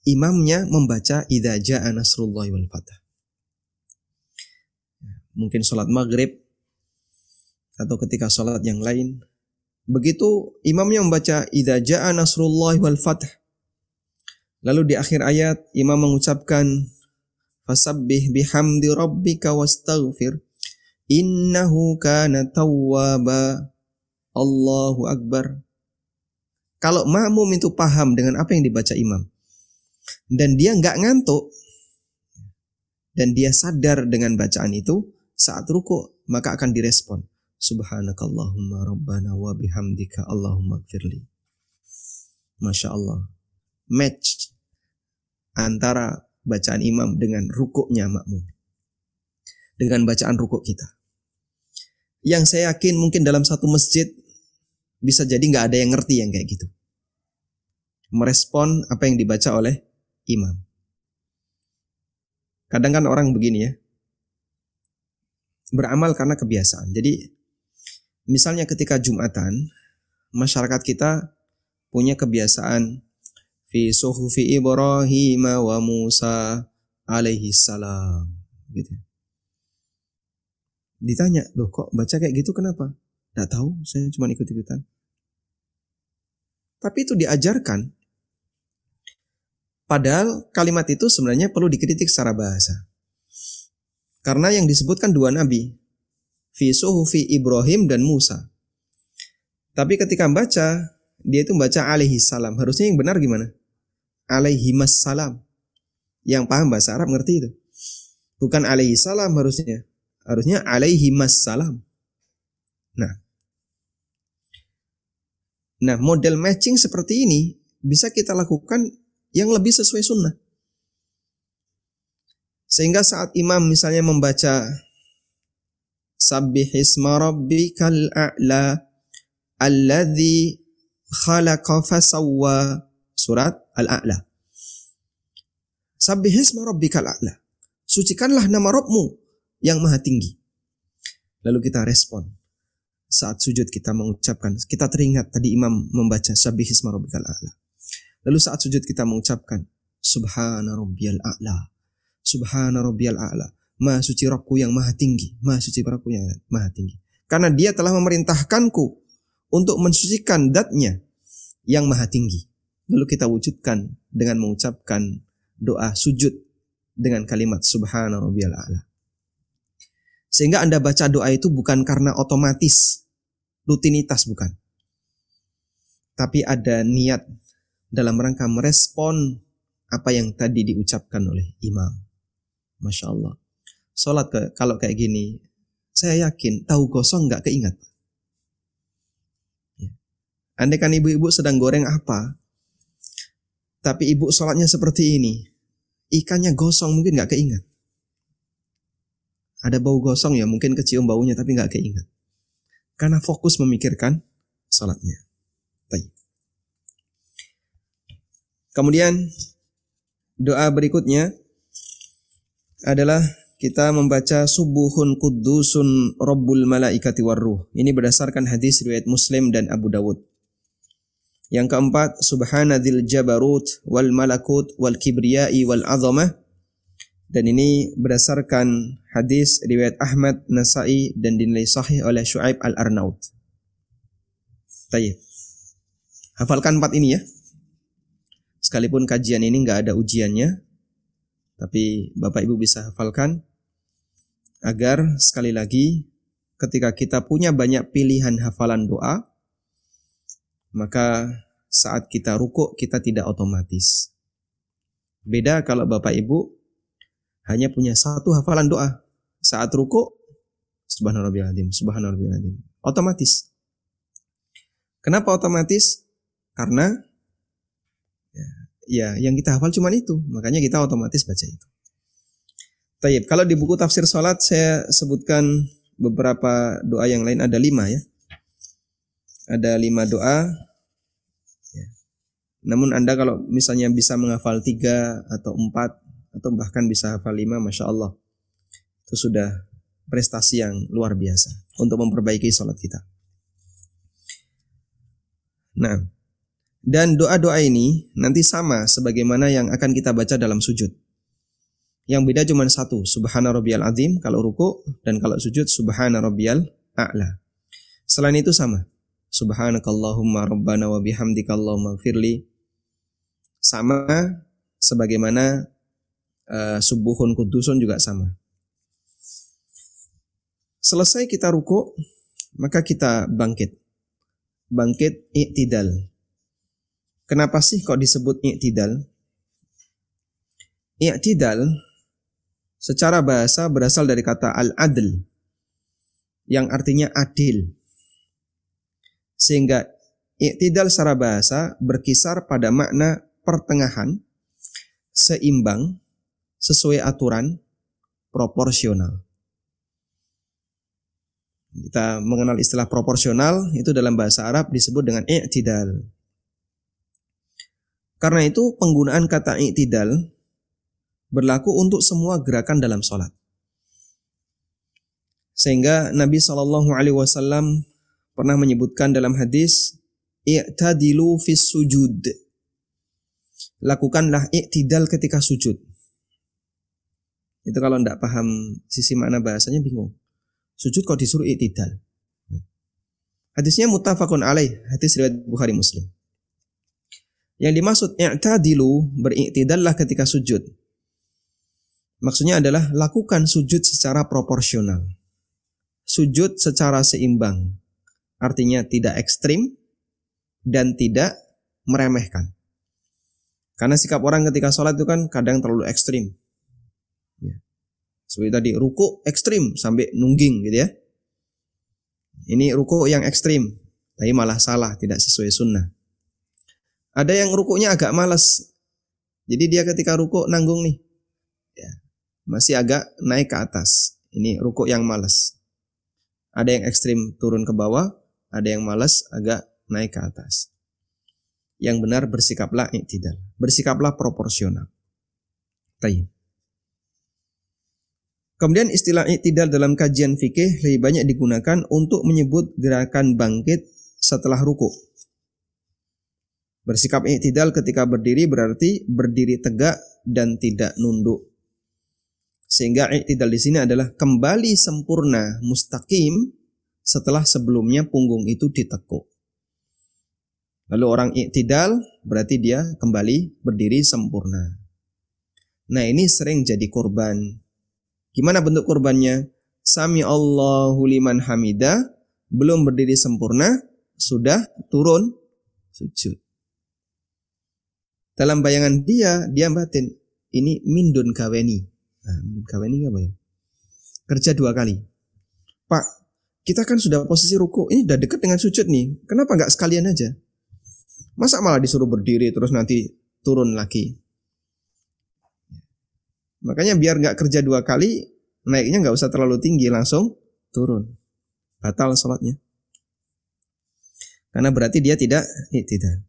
imamnya membaca idza jaa nasrullahi wal fatah. Mungkin sholat maghrib atau ketika sholat yang lain. Begitu imamnya membaca idza jaa nasrullahi wal fatah Lalu di akhir ayat imam mengucapkan fasabbih bihamdi rabbika wastaghfir innahu kana tawwaba Allahu akbar. Kalau makmum itu paham dengan apa yang dibaca imam dan dia nggak ngantuk dan dia sadar dengan bacaan itu saat ruku maka akan direspon subhanakallahumma rabbana wa bihamdika allahumma gfirli Masya Allah match antara bacaan imam dengan rukuknya makmum. Dengan bacaan rukuk kita. Yang saya yakin mungkin dalam satu masjid bisa jadi nggak ada yang ngerti yang kayak gitu. Merespon apa yang dibaca oleh imam. Kadang kan orang begini ya. Beramal karena kebiasaan. Jadi misalnya ketika Jumatan, masyarakat kita punya kebiasaan fi suhufi Ibrahim wa Musa alaihi salam gitu. Ditanya, "Loh kok baca kayak gitu kenapa?" Tidak tahu, saya cuma ikut-ikutan. Tapi itu diajarkan. Padahal kalimat itu sebenarnya perlu dikritik secara bahasa. Karena yang disebutkan dua nabi, fi suhufi Ibrahim dan Musa. Tapi ketika membaca, dia itu membaca alaihi salam. Harusnya yang benar gimana? alaihi salam. Yang paham bahasa Arab ngerti itu. Bukan alaihi salam harusnya. Harusnya alaihi salam. Nah. Nah, model matching seperti ini bisa kita lakukan yang lebih sesuai sunnah. Sehingga saat imam misalnya membaca Sabbih isma rabbikal a'la alladhi khalaqa fasawwa surat Al-A'la. Sabbihisma rabbikal a'la. Sucikanlah nama Rabbmu yang maha tinggi. Lalu kita respon. Saat sujud kita mengucapkan, kita teringat tadi imam membaca sabbihisma rabbikal a'la. Lalu saat sujud kita mengucapkan subhana rabbiyal a'la. Subhana rabbiyal a'la. Maha suci Rabbku yang maha tinggi. Maha suci Rabbku yang maha tinggi. Karena dia telah memerintahkanku untuk mensucikan datnya yang maha tinggi. Lalu kita wujudkan dengan mengucapkan doa sujud dengan kalimat subhana rabbiyal a'la. Sehingga Anda baca doa itu bukan karena otomatis, rutinitas bukan. Tapi ada niat dalam rangka merespon apa yang tadi diucapkan oleh imam. Masya Allah. Sholat ke, kalau kayak gini, saya yakin tahu gosong nggak keingat. Ya. Andai kan ibu-ibu sedang goreng apa, tapi ibu sholatnya seperti ini. Ikannya gosong mungkin nggak keingat. Ada bau gosong ya mungkin kecium baunya tapi nggak keingat. Karena fokus memikirkan sholatnya. Kemudian doa berikutnya adalah kita membaca subuhun kudusun robbul malaikati warruh. Ini berdasarkan hadis riwayat Muslim dan Abu Dawud. Yang keempat, subhanadzil jabarut wal malakut wal kibriyai wal azamah. Dan ini berdasarkan hadis riwayat Ahmad, Nasai dan dinilai sahih oleh Shu'aib al-Arnaut. Tayyib. Hafalkan empat ini ya. Sekalipun kajian ini nggak ada ujiannya, tapi Bapak Ibu bisa hafalkan agar sekali lagi ketika kita punya banyak pilihan hafalan doa, maka saat kita rukuk kita tidak otomatis. Beda kalau Bapak Ibu hanya punya satu hafalan doa. Saat ruku, subhanallah azim, subhanallah azim. Otomatis. Kenapa otomatis? Karena ya, ya yang kita hafal cuma itu, makanya kita otomatis baca itu. Tayyib, kalau di buku tafsir salat saya sebutkan beberapa doa yang lain ada lima ya. Ada lima doa. Ya. Namun anda kalau misalnya bisa menghafal tiga atau empat atau bahkan bisa hafal lima, masya Allah itu sudah prestasi yang luar biasa untuk memperbaiki sholat kita. Nah, dan doa-doa ini nanti sama sebagaimana yang akan kita baca dalam sujud. Yang beda cuma satu, subhana rabbiyal azim kalau ruku dan kalau sujud subhana rabbiyal a'la. Selain itu sama. Subhanakallahumma rabbana wa bihamdika Allahumma firli. Sama sebagaimana uh, subuhun kudusun juga sama. Selesai kita ruku, maka kita bangkit. Bangkit i'tidal. Kenapa sih kok disebut i'tidal? I'tidal secara bahasa berasal dari kata al-adl yang artinya adil. Sehingga i'tidal secara bahasa berkisar pada makna pertengahan, seimbang, sesuai aturan, proporsional. Kita mengenal istilah proporsional itu dalam bahasa Arab disebut dengan i'tidal. Karena itu penggunaan kata i'tidal berlaku untuk semua gerakan dalam sholat. Sehingga Nabi Shallallahu Alaihi Wasallam pernah menyebutkan dalam hadis, "I'tadilu fis sujud." Lakukanlah i'tidal ketika sujud. Itu kalau tidak paham sisi makna bahasanya bingung. Sujud kok disuruh i'tidal. Hadisnya muttafaqun alaih, hadis riwayat Bukhari Muslim. Yang dimaksud i'tadilu beriktidallah ketika sujud. Maksudnya adalah lakukan sujud secara proporsional. Sujud secara seimbang. Artinya tidak ekstrim dan tidak meremehkan. Karena sikap orang ketika sholat itu kan kadang terlalu ekstrim. Ya. Seperti tadi, ruku ekstrim sampai nungging gitu ya. Ini ruku yang ekstrim, tapi malah salah, tidak sesuai sunnah. Ada yang rukunya agak malas. Jadi dia ketika ruku nanggung nih masih agak naik ke atas. Ini ruku yang malas. Ada yang ekstrim turun ke bawah, ada yang malas agak naik ke atas. Yang benar bersikaplah iktidal. Bersikaplah proporsional. Tayyib. Kemudian istilah iktidal dalam kajian fikih lebih banyak digunakan untuk menyebut gerakan bangkit setelah ruku. Bersikap iktidal ketika berdiri berarti berdiri tegak dan tidak nunduk. Sehingga i'tidal di sini adalah kembali sempurna mustaqim setelah sebelumnya punggung itu ditekuk. Lalu orang i'tidal berarti dia kembali berdiri sempurna. Nah ini sering jadi korban. Gimana bentuk korbannya? Sami Allahu liman hamida belum berdiri sempurna sudah turun sujud. Dalam bayangan dia, dia batin ini mindun kaweni Nah, kawan ini apa ya? Kerja dua kali. Pak, kita kan sudah posisi ruku, ini udah deket dengan sujud nih. Kenapa nggak sekalian aja? Masa malah disuruh berdiri terus nanti turun lagi? Makanya biar nggak kerja dua kali, naiknya nggak usah terlalu tinggi, langsung turun. Batal sholatnya. Karena berarti dia tidak tidak.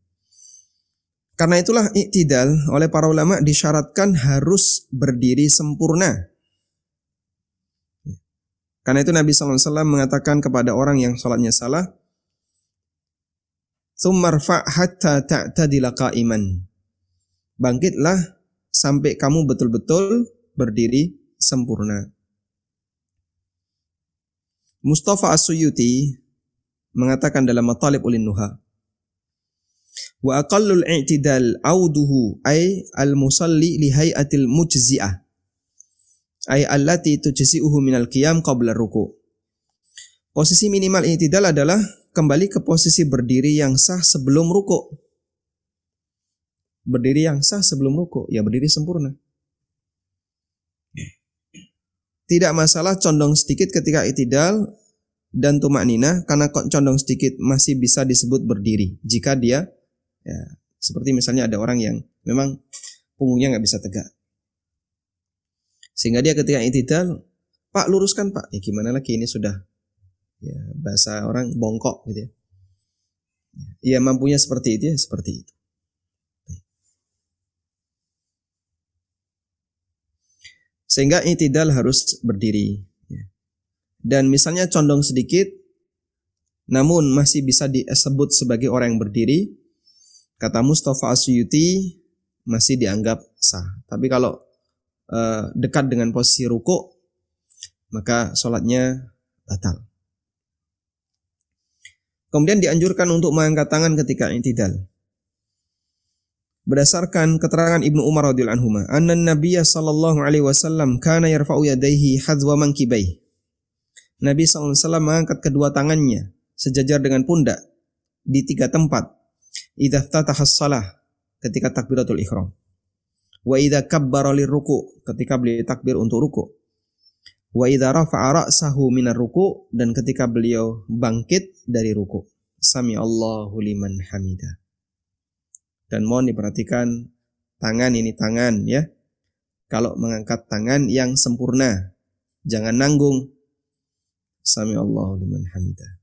Karena itulah iktidal oleh para ulama disyaratkan harus berdiri sempurna. Karena itu Nabi SAW mengatakan kepada orang yang sholatnya salah, Thummarfa hatta ta'tadila qa'iman. Bangkitlah sampai kamu betul-betul berdiri sempurna. Mustafa As-Suyuti mengatakan dalam Matalib Ulin Nuha, Wa aqallul i'tidal auduhu ay al-musalli li hay'atil mujzi'ah. Ay allati tujzi'uhu minal qiyam qabla ruku. Posisi minimal i'tidal adalah kembali ke posisi berdiri yang sah sebelum ruku. Berdiri yang sah sebelum ruku, ya berdiri sempurna. tidak masalah condong sedikit ketika itidal dan tumak nina karena condong sedikit masih bisa disebut berdiri jika dia ya, seperti misalnya ada orang yang memang punggungnya nggak bisa tegak sehingga dia ketika itidal pak luruskan pak ya gimana lagi ini sudah ya bahasa orang bongkok gitu ya ya mampunya seperti itu ya seperti itu Sehingga itidal harus berdiri. Ya. Dan misalnya condong sedikit, namun masih bisa disebut sebagai orang yang berdiri, kata Mustafa Asyuti masih dianggap sah. Tapi kalau uh, dekat dengan posisi ruku, maka sholatnya batal. Kemudian dianjurkan untuk mengangkat tangan ketika itidal berdasarkan keterangan Ibnu Umar radhiyallahu anhu anna Nabiya sallallahu alaihi wasallam kana yarfa'u yadayhi hadwa mankibai Nabi sallallahu alaihi wasallam mengangkat kedua tangannya sejajar dengan pundak di tiga tempat idza ftataha shalah ketika takbiratul ihram wa idza kabbara ruku ketika beliau takbir untuk ruku wa idza rafa'a ra'sahu minar ruku dan ketika beliau bangkit dari ruku sami Allahu liman hamidah dan mohon diperhatikan tangan ini tangan ya. Kalau mengangkat tangan yang sempurna, jangan nanggung. Sami Allah liman hamidah.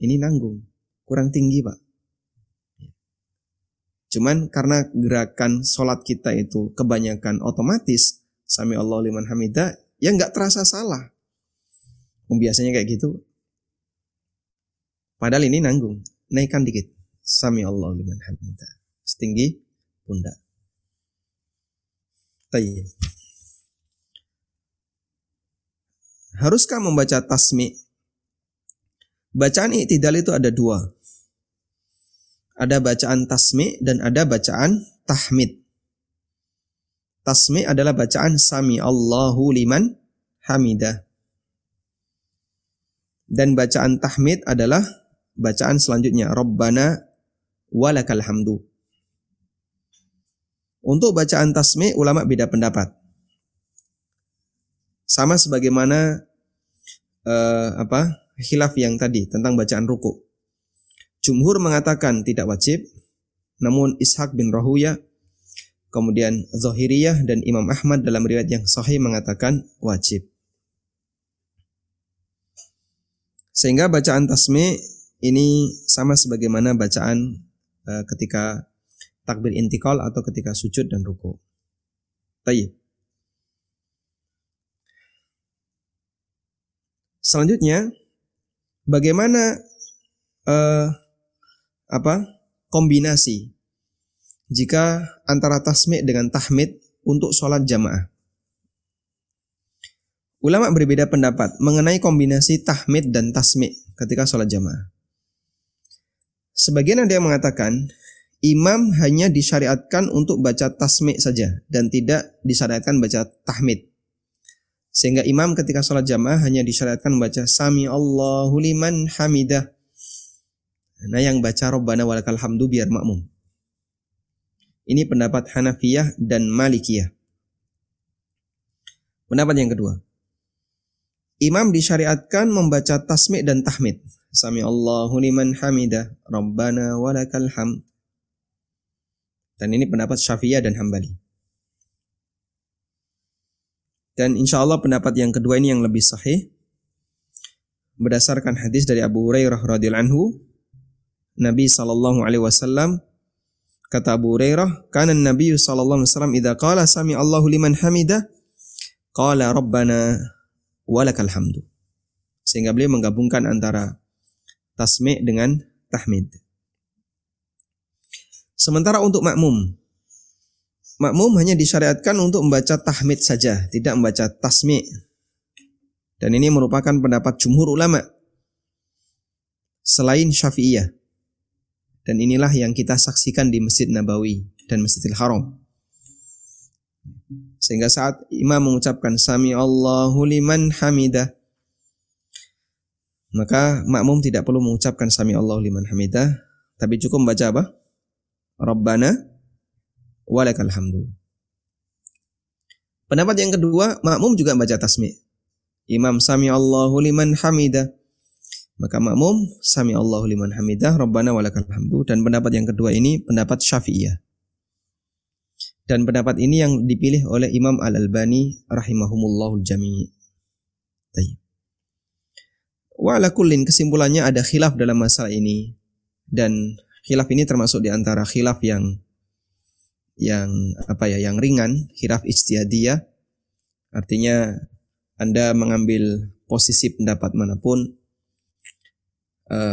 Ini nanggung, kurang tinggi pak. Cuman karena gerakan sholat kita itu kebanyakan otomatis, Sami Allah liman hamidah, ya nggak terasa salah. Biasanya kayak gitu. Padahal ini nanggung, naikkan dikit. Sami Allah liman hamidah setinggi pundak. Tayyib. Haruskah membaca tasmi? Bacaan i'tidal itu ada dua. Ada bacaan tasmi dan ada bacaan tahmid. Tasmi adalah bacaan sami Allahu liman hamidah. Dan bacaan tahmid adalah bacaan selanjutnya Rabbana walakal hamdu. Untuk bacaan tasmi ulama beda pendapat. Sama sebagaimana uh, apa khilaf yang tadi tentang bacaan ruku. Jumhur mengatakan tidak wajib, namun Ishaq bin Rahuya, kemudian Zohiriyah dan Imam Ahmad dalam riwayat yang sahih mengatakan wajib. Sehingga bacaan tasmi ini sama sebagaimana bacaan uh, ketika takbir intikal atau ketika sujud dan ruku. Tayyib. Selanjutnya, bagaimana uh, apa kombinasi jika antara tasmi' dengan tahmid untuk sholat jamaah? Ulama berbeda pendapat mengenai kombinasi tahmid dan tasmi' ketika sholat jamaah. Sebagian ada yang mengatakan imam hanya disyariatkan untuk baca tasmi' saja dan tidak disyariatkan baca tahmid. Sehingga imam ketika sholat jamaah hanya disyariatkan membaca Sami Allahu liman hamidah. Nah yang baca Rabbana walakal hamdu biar makmum. Ini pendapat Hanafiyah dan Malikiyah. Pendapat yang kedua. Imam disyariatkan membaca tasmi' dan tahmid. Sami Allahu liman hamidah. Rabbana walakal hamd. Dan ini pendapat Syafi'iyah dan Hambali. Dan insya Allah pendapat yang kedua ini yang lebih sahih. Berdasarkan hadis dari Abu Hurairah radhiyallahu anhu, Nabi sallallahu alaihi wasallam kata Abu Hurairah, "Kana Nabi sallallahu alaihi wasallam idza qala sami Allahu liman hamida, qala rabbana walakal hamdu." Sehingga beliau menggabungkan antara tasmi' dengan tahmid. Sementara untuk makmum, makmum hanya disyariatkan untuk membaca tahmid saja, tidak membaca tasmi. Dan ini merupakan pendapat jumhur ulama selain Syafi'iyah. Dan inilah yang kita saksikan di Masjid Nabawi dan Masjidil Haram. Sehingga saat imam mengucapkan Sami Allahu liman hamidah maka makmum tidak perlu mengucapkan Sami Allahu liman hamidah tapi cukup membaca apa? Rabbana walakal hamdu. Pendapat yang kedua, makmum juga baca tasmi. Imam sami Allahu liman hamidah. Maka makmum sami Allahu liman hamidah Rabbana walakal hamdu dan pendapat yang kedua ini pendapat Syafi'iyah. Dan pendapat ini yang dipilih oleh Imam Al-Albani rahimahumullahul jami'. Tayyib. Wa ala kullin kesimpulannya ada khilaf dalam masalah ini dan khilaf ini termasuk di antara khilaf yang yang apa ya yang ringan, khilaf ijtihadiyah. Artinya Anda mengambil posisi pendapat mana pun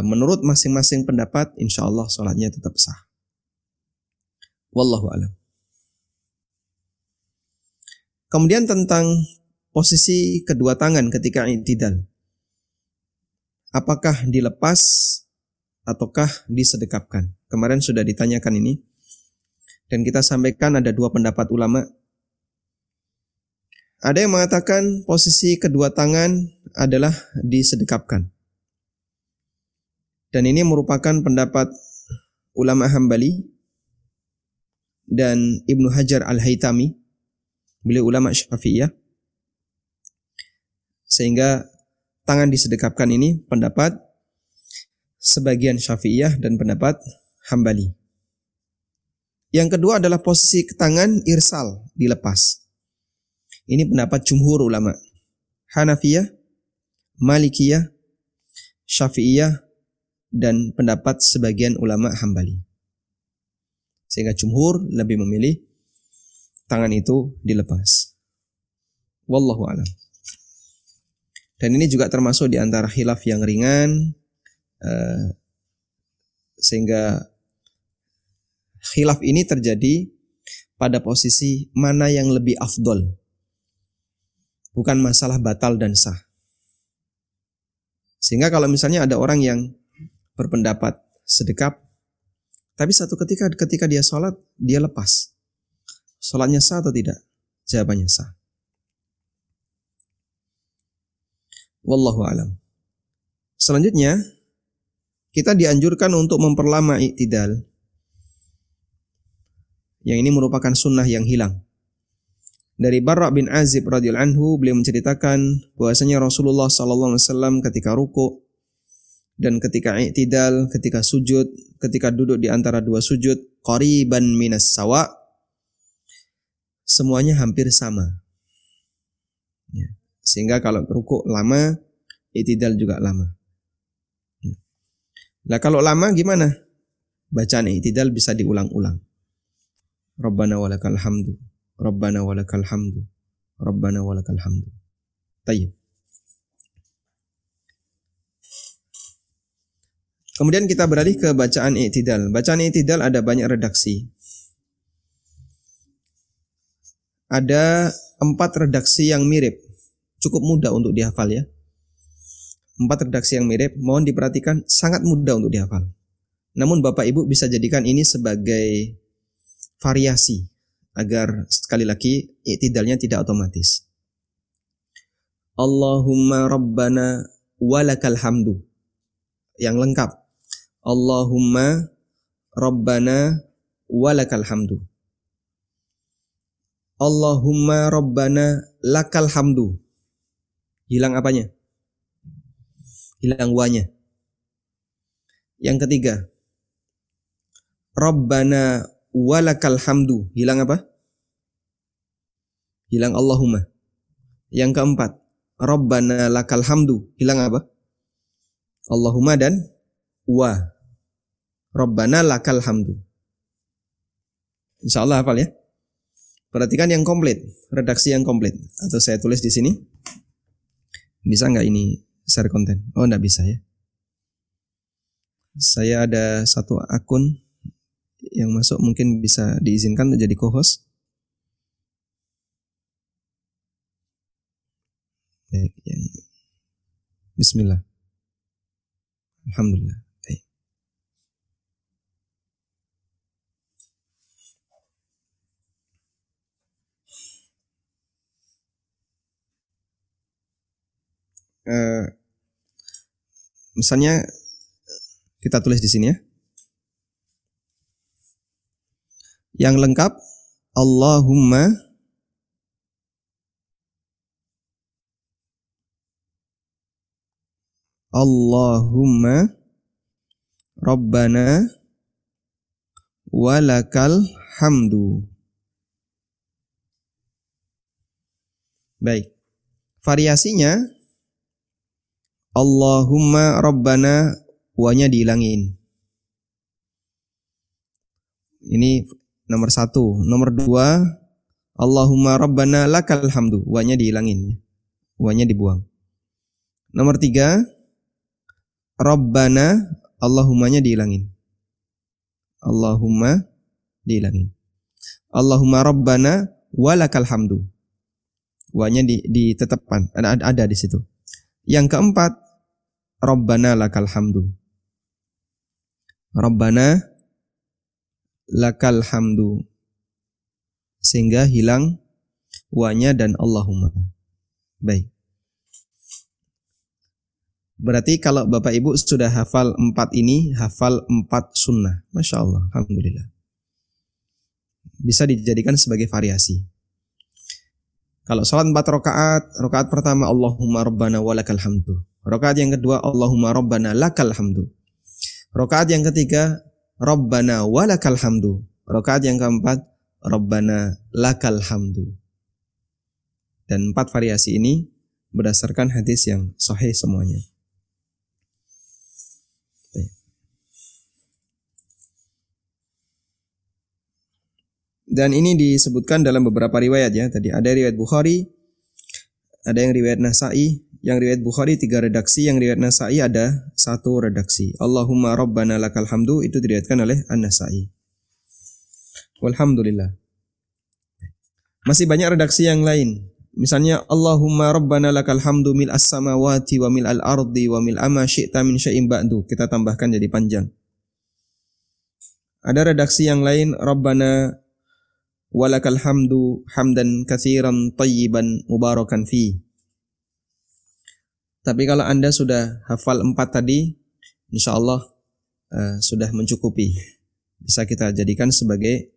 menurut masing-masing pendapat, insya Allah sholatnya tetap sah. Wallahu alam. Kemudian tentang posisi kedua tangan ketika i'tidal. Apakah dilepas ataukah disedekapkan? Kemarin sudah ditanyakan ini. Dan kita sampaikan ada dua pendapat ulama. Ada yang mengatakan posisi kedua tangan adalah disedekapkan. Dan ini merupakan pendapat ulama Hambali dan Ibnu Hajar Al-Haytami, beliau ulama Syafi'iyah. Sehingga tangan disedekapkan ini pendapat sebagian Syafi'iyah dan pendapat Hambali. Yang kedua adalah posisi tangan irsal dilepas. Ini pendapat jumhur ulama. Hanafiyah, Malikiyah, Syafi'iyah, dan pendapat sebagian ulama Hambali. Sehingga jumhur lebih memilih tangan itu dilepas. Wallahu a'lam. Dan ini juga termasuk di antara khilaf yang ringan uh, sehingga khilaf ini terjadi pada posisi mana yang lebih afdol. Bukan masalah batal dan sah. Sehingga kalau misalnya ada orang yang berpendapat sedekap, tapi satu ketika ketika dia sholat dia lepas. Sholatnya sah atau tidak? Jawabannya sah. Wallahu alam. Selanjutnya kita dianjurkan untuk memperlama iktidal. Yang ini merupakan sunnah yang hilang. Dari Barra bin Azib radhiyallahu anhu beliau menceritakan bahwasanya Rasulullah sallallahu alaihi wasallam ketika ruku dan ketika i'tidal, ketika sujud, ketika duduk di antara dua sujud, qariban minas sawa, semuanya hampir sama. Ya. Sehingga kalau ruku lama, i'tidal juga lama. Ya. Nah kalau lama gimana? Bacaan i'tidal bisa diulang-ulang. Rabbana walakal hamdu. Rabbana walakal hamdu. Rabbana walakal hamdu. Tayyib. Kemudian kita beralih ke bacaan i'tidal. Bacaan i'tidal ada banyak redaksi. Ada empat redaksi yang mirip. Cukup mudah untuk dihafal ya. Empat redaksi yang mirip, mohon diperhatikan sangat mudah untuk dihafal. Namun Bapak Ibu bisa jadikan ini sebagai variasi agar sekali lagi i'tidalnya tidak otomatis. Allahumma rabbana walakal hamdu. Yang lengkap. Allahumma Rabbana walakal hamdu. Allahumma Rabbana lakal hamdu. Hilang apanya? Hilang wanya. Yang ketiga. Rabbana walakal hamdu. Hilang apa? Hilang Allahumma. Yang keempat. Rabbana lakal hamdu. Hilang apa? Allahumma dan wa. Rabbana lakal hamdu. Insya Allah hafal ya. Perhatikan yang komplit, redaksi yang komplit. Atau saya tulis di sini. Bisa nggak ini share konten? Oh nggak bisa ya. Saya ada satu akun yang masuk mungkin bisa diizinkan menjadi co-host. Baik, yang Bismillah. Alhamdulillah. Uh, misalnya kita tulis di sini ya. Yang lengkap Allahumma Allahumma Rabbana walakal hamdu. Baik. Variasinya Allahumma Rabbana wanya dihilangin. Ini nomor satu. Nomor dua Allahumma Rabbana lakal hamdu. Wanya dihilangin. Wanya dibuang. Nomor tiga Rabbana Allahumma-nya dihilangin. Allahumma dihilangin. Allahumma Rabbana walakal hamdu. Wanya di, ditetapkan. Ada, ada di situ. Yang keempat, Rabbana lakal hamdu. Rabbana lakal hamdu. Sehingga hilang wanya dan Allahumma. Baik. Berarti kalau Bapak Ibu sudah hafal empat ini, hafal empat sunnah. Masya Allah, Alhamdulillah. Bisa dijadikan sebagai variasi. Kalau sholat empat rakaat, rakaat pertama Allahumma Rabbana walakal hamdu. Rakaat yang kedua Allahumma Rabbana lakal hamdu. Rakaat yang ketiga Rabbana walakal hamdu. Rakaat yang keempat Rabbana lakal hamdu. Dan empat variasi ini berdasarkan hadis yang sahih semuanya. Dan ini disebutkan dalam beberapa riwayat ya. Tadi ada riwayat Bukhari, ada yang riwayat Nasai, yang riwayat Bukhari tiga redaksi, yang riwayat Nasai ada satu redaksi. Allahumma rabbana lakal hamdu itu diriwayatkan oleh An-Nasai. Walhamdulillah. Masih banyak redaksi yang lain. Misalnya Allahumma rabbana lakal hamdu mil as-samawati wa mil al-ardi wa mil ama syi'ta min syai'in ba'du. Kita tambahkan jadi panjang. Ada redaksi yang lain Rabbana walakal hamdu hamdan katsiran tayyiban mubarakan fi. Tapi kalau Anda sudah hafal empat tadi, insya Allah uh, sudah mencukupi. Bisa kita jadikan sebagai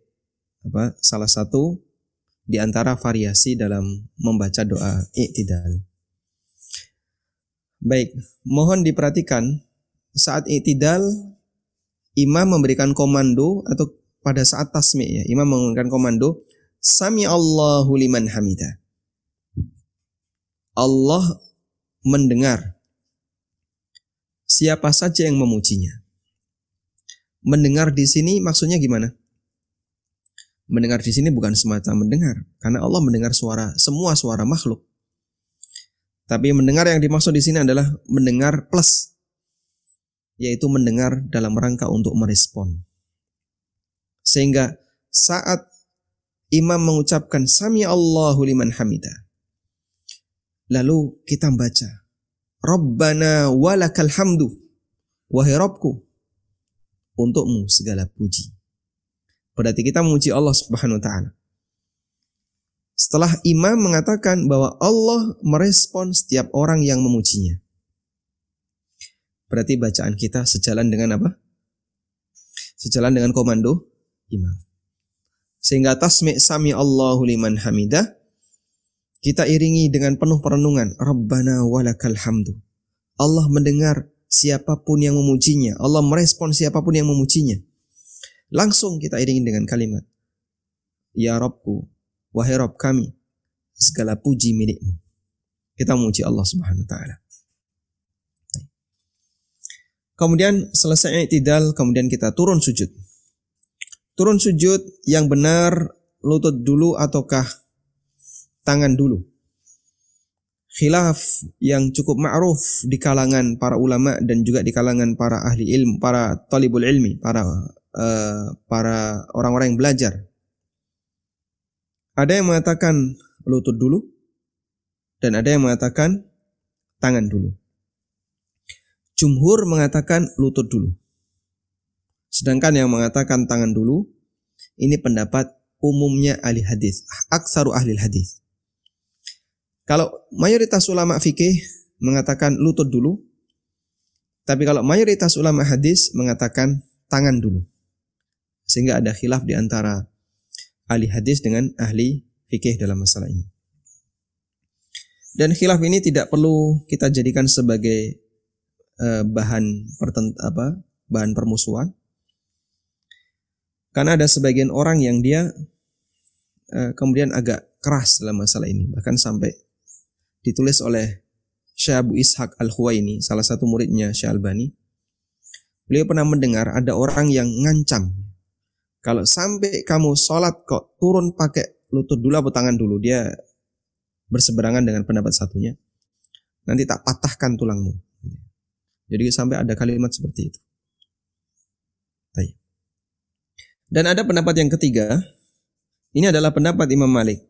apa salah satu di antara variasi dalam membaca doa i'tidal. Baik, mohon diperhatikan saat i'tidal imam memberikan komando atau pada saat tasmi ya, imam menggunakan komando Sami Allahu liman hamida. Allah mendengar siapa saja yang memujinya. Mendengar di sini maksudnya gimana? Mendengar di sini bukan semata mendengar, karena Allah mendengar suara semua suara makhluk. Tapi mendengar yang dimaksud di sini adalah mendengar plus, yaitu mendengar dalam rangka untuk merespon. Sehingga saat imam mengucapkan Sami Allahu liman hamida. Lalu kita baca Rabbana walakal hamdu. Wahai Rabbku, untukmu segala puji. Berarti kita memuji Allah Subhanahu wa taala. Setelah imam mengatakan bahwa Allah merespon setiap orang yang memujinya. Berarti bacaan kita sejalan dengan apa? Sejalan dengan komando imam. Sehingga tasmi' sami Allahu liman hamidah kita iringi dengan penuh perenungan Rabbana walakal hamdu. Allah mendengar siapa pun yang memujinya. Allah merespon siapa pun yang memujinya. Langsung kita iringi dengan kalimat Ya Rabbku, wahai Rabb kami, segala puji milikmu. Kita memuji Allah Subhanahu wa taala. Kemudian selesai i'tidal, kemudian kita turun sujud. Turun sujud yang benar lutut dulu ataukah tangan dulu? Khilaf yang cukup ma'ruf di kalangan para ulama dan juga di kalangan para ahli ilmu, para talibul ilmi, para uh, para orang-orang yang belajar. Ada yang mengatakan lutut dulu dan ada yang mengatakan tangan dulu. Jumhur mengatakan lutut dulu. Sedangkan yang mengatakan tangan dulu, ini pendapat umumnya ahli hadis, aksaru ahli hadis. Kalau mayoritas ulama fikih mengatakan lutut dulu, tapi kalau mayoritas ulama hadis mengatakan tangan dulu. Sehingga ada khilaf di antara ahli hadis dengan ahli fikih dalam masalah ini. Dan khilaf ini tidak perlu kita jadikan sebagai eh, bahan pertent apa bahan permusuhan. Karena ada sebagian orang yang dia eh, kemudian agak keras dalam masalah ini, bahkan sampai ditulis oleh Syekh Abu Ishaq Al-Huwaini, salah satu muridnya Syekh Albani. Beliau pernah mendengar ada orang yang ngancam. Kalau sampai kamu sholat kok turun pakai lutut dulu atau tangan dulu, dia berseberangan dengan pendapat satunya. Nanti tak patahkan tulangmu. Jadi sampai ada kalimat seperti itu. Dan ada pendapat yang ketiga. Ini adalah pendapat Imam Malik.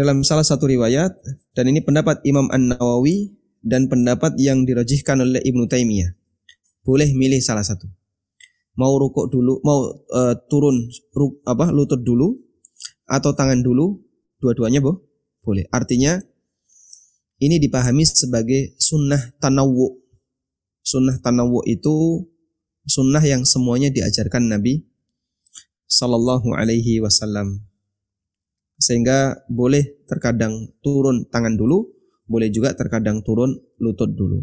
Dalam salah satu riwayat dan ini pendapat Imam An-Nawawi dan pendapat yang dirajihkan oleh Ibnu Taimiyah. Boleh milih salah satu. Mau rukuk dulu, mau uh, turun ruk, apa lutut dulu atau tangan dulu, dua-duanya boh boleh. Artinya ini dipahami sebagai sunnah tanawu. Sunnah tanawu itu sunnah yang semuanya diajarkan Nabi Sallallahu Alaihi Wasallam. Sehingga boleh terkadang turun tangan dulu, boleh juga terkadang turun lutut dulu.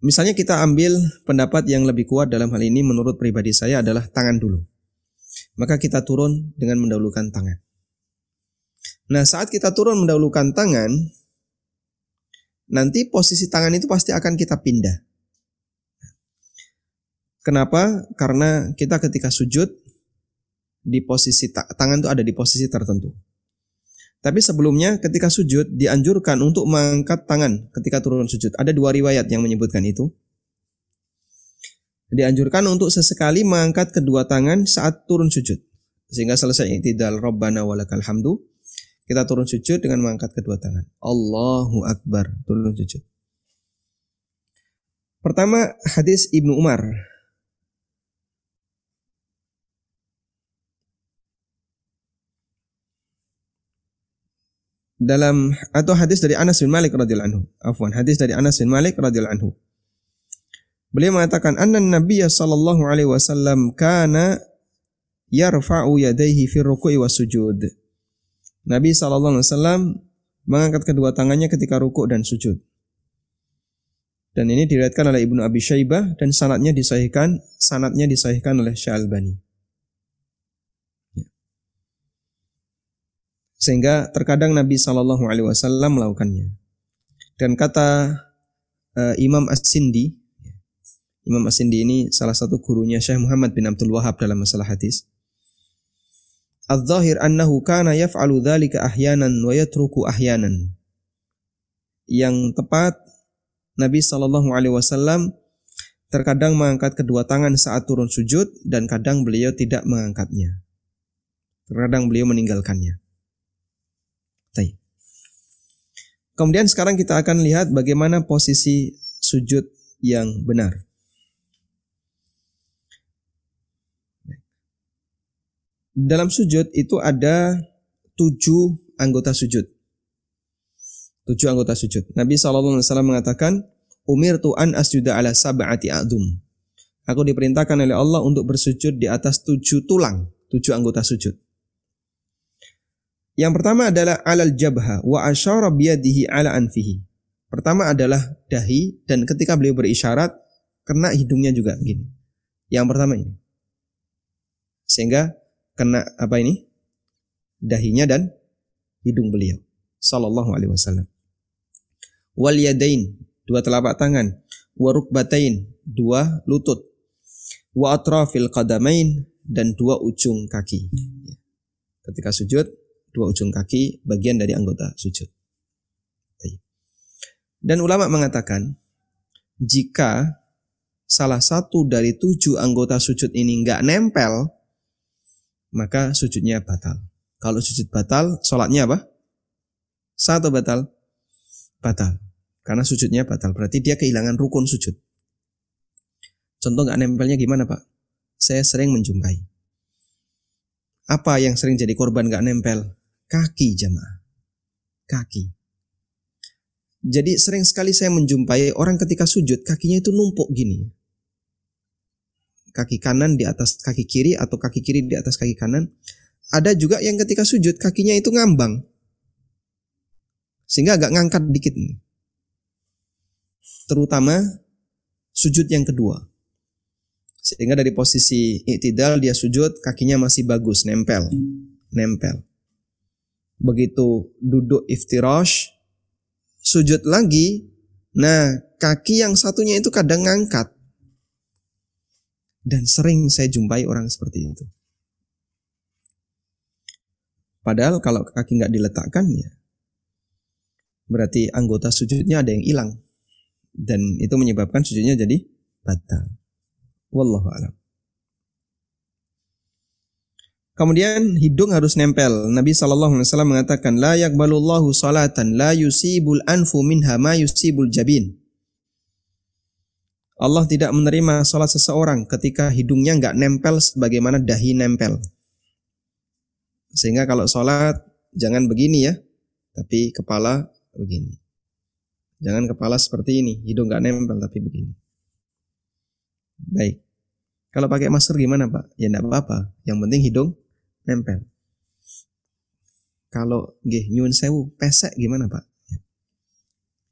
Misalnya kita ambil pendapat yang lebih kuat dalam hal ini menurut pribadi saya adalah tangan dulu. Maka kita turun dengan mendahulukan tangan. Nah, saat kita turun mendahulukan tangan, nanti posisi tangan itu pasti akan kita pindah. Kenapa? Karena kita ketika sujud di posisi tangan itu ada di posisi tertentu. Tapi sebelumnya ketika sujud dianjurkan untuk mengangkat tangan ketika turun sujud. Ada dua riwayat yang menyebutkan itu. Dianjurkan untuk sesekali mengangkat kedua tangan saat turun sujud. Sehingga selesai i'tidal Rabbana walakal hamdu. Kita turun sujud dengan mengangkat kedua tangan. Allahu Akbar. Turun sujud. Pertama hadis Ibnu Umar dalam atau hadis dari Anas bin Malik radhiyallahu anhu. Afwan, hadis dari Anas bin Malik radhiyallahu anhu. Beliau mengatakan anna Nabi sallallahu alaihi wasallam kana yarfa'u yadayhi fi ruku'i was sujud. Nabi sallallahu alaihi wasallam mengangkat kedua tangannya ketika rukuk dan sujud. Dan ini diriwayatkan oleh Ibnu Abi Syaibah dan sanatnya disahihkan, sanatnya disahihkan oleh Syalbani. Sehingga terkadang Nabi Shallallahu Alaihi Wasallam melakukannya. Dan kata uh, Imam As-Sindi, Imam As-Sindi ini salah satu gurunya Syekh Muhammad bin Abdul Wahab dalam masalah hadis. Al-zahir annahu kana yaf'alu dhalika ahyanan wa yatruku ahyanan. Yang tepat Nabi Shallallahu alaihi wasallam terkadang mengangkat kedua tangan saat turun sujud dan kadang beliau tidak mengangkatnya. Terkadang beliau meninggalkannya. Kemudian sekarang kita akan lihat bagaimana posisi sujud yang benar. Dalam sujud itu ada tujuh anggota sujud. Tujuh anggota sujud. Nabi SAW mengatakan, Umir tu'an asjuda ala sab'ati a'dum. Aku diperintahkan oleh Allah untuk bersujud di atas tujuh tulang, tujuh anggota sujud. Yang pertama adalah alal jabha wa asyara biyadihi ala anfihi. Pertama adalah dahi dan ketika beliau berisyarat kena hidungnya juga gini. Yang pertama ini. Sehingga kena apa ini? Dahinya dan hidung beliau sallallahu alaihi wasallam. Wal yadain, dua telapak tangan, wa rukbatain, dua lutut, wa atrafil qadamain dan dua ujung kaki. Ketika sujud dua ujung kaki bagian dari anggota sujud. Dan ulama mengatakan jika salah satu dari tujuh anggota sujud ini nggak nempel, maka sujudnya batal. Kalau sujud batal, sholatnya apa? Satu batal? Batal. Karena sujudnya batal. Berarti dia kehilangan rukun sujud. Contoh nggak nempelnya gimana Pak? Saya sering menjumpai. Apa yang sering jadi korban nggak nempel? Kaki jamaah. Kaki. Jadi sering sekali saya menjumpai orang ketika sujud kakinya itu numpuk gini. Kaki kanan di atas kaki kiri atau kaki kiri di atas kaki kanan. Ada juga yang ketika sujud kakinya itu ngambang. Sehingga agak ngangkat dikit nih. terutama sujud yang kedua. Sehingga dari posisi iktidal dia sujud, kakinya masih bagus, nempel. Nempel. Begitu duduk iftirash, sujud lagi, nah kaki yang satunya itu kadang ngangkat. Dan sering saya jumpai orang seperti itu. Padahal kalau kaki nggak diletakkan ya, berarti anggota sujudnya ada yang hilang. Dan itu menyebabkan sujudnya jadi batal. Wallahu a'lam. Kemudian hidung harus nempel. Nabi Shallallahu Alaihi Wasallam mengatakan, la yakbalullahu salatan la yusibul anfu minha ma yusibul jabin. Allah tidak menerima salat seseorang ketika hidungnya nggak nempel sebagaimana dahi nempel. Sehingga kalau salat jangan begini ya, tapi kepala begini. Jangan kepala seperti ini, hidung nggak nempel tapi begini. Baik. Kalau pakai masker gimana Pak? Ya enggak apa-apa. Yang penting hidung nempel. Kalau gih nyun sewu pesek gimana Pak?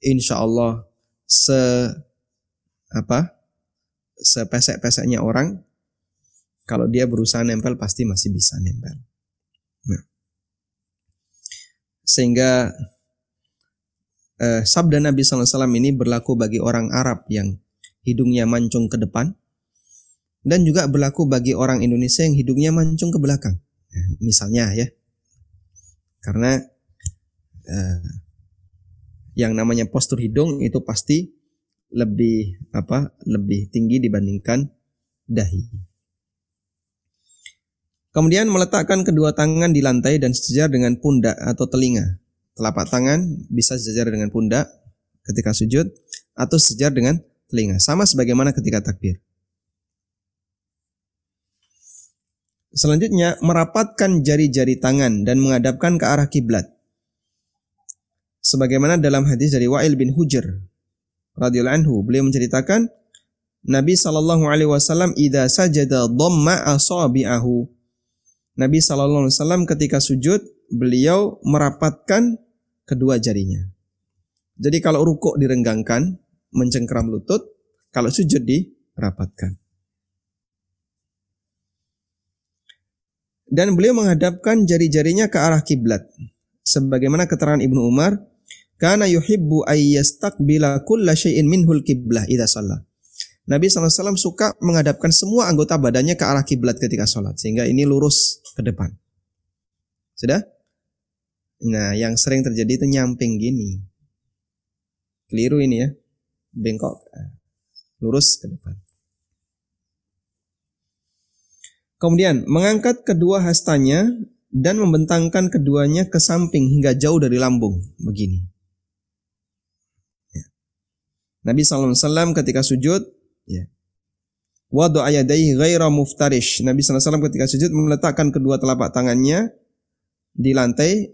Insya Allah se apa sepesek-peseknya orang kalau dia berusaha nempel pasti masih bisa nempel. Nah. Sehingga eh, sabda Nabi SAW ini berlaku bagi orang Arab yang hidungnya mancung ke depan dan juga berlaku bagi orang Indonesia yang hidungnya mancung ke belakang. Nah, misalnya ya, karena uh, yang namanya postur hidung itu pasti lebih apa? Lebih tinggi dibandingkan dahi. Kemudian meletakkan kedua tangan di lantai dan sejajar dengan pundak atau telinga. Telapak tangan bisa sejajar dengan pundak ketika sujud atau sejajar dengan telinga. Sama sebagaimana ketika takbir. Selanjutnya merapatkan jari-jari tangan dan menghadapkan ke arah kiblat. Sebagaimana dalam hadis dari Wa'il bin Hujr radhiyallahu anhu, beliau menceritakan Nabi sallallahu alaihi wasallam idza sajada dhamma asabi'ahu. Nabi sallallahu alaihi wasallam ketika sujud, beliau merapatkan kedua jarinya. Jadi kalau rukuk direnggangkan, mencengkeram lutut, kalau sujud dirapatkan. Dan beliau menghadapkan jari-jarinya ke arah kiblat. Sebagaimana keterangan Ibnu Umar, karena yuhibbu ayyastaqbila kulla syai'in minhul kiblah idza shalla. Nabi SAW suka menghadapkan semua anggota badannya ke arah kiblat ketika sholat. Sehingga ini lurus ke depan. Sudah? Nah, yang sering terjadi itu nyamping gini. Keliru ini ya. Bengkok. Lurus ke depan. Kemudian mengangkat kedua hastanya dan membentangkan keduanya ke samping hingga jauh dari lambung. Begini. Ya. Nabi SAW ketika sujud, ya. Wadu ayadaihi ghaira muftarish. Nabi SAW ketika sujud meletakkan kedua telapak tangannya di lantai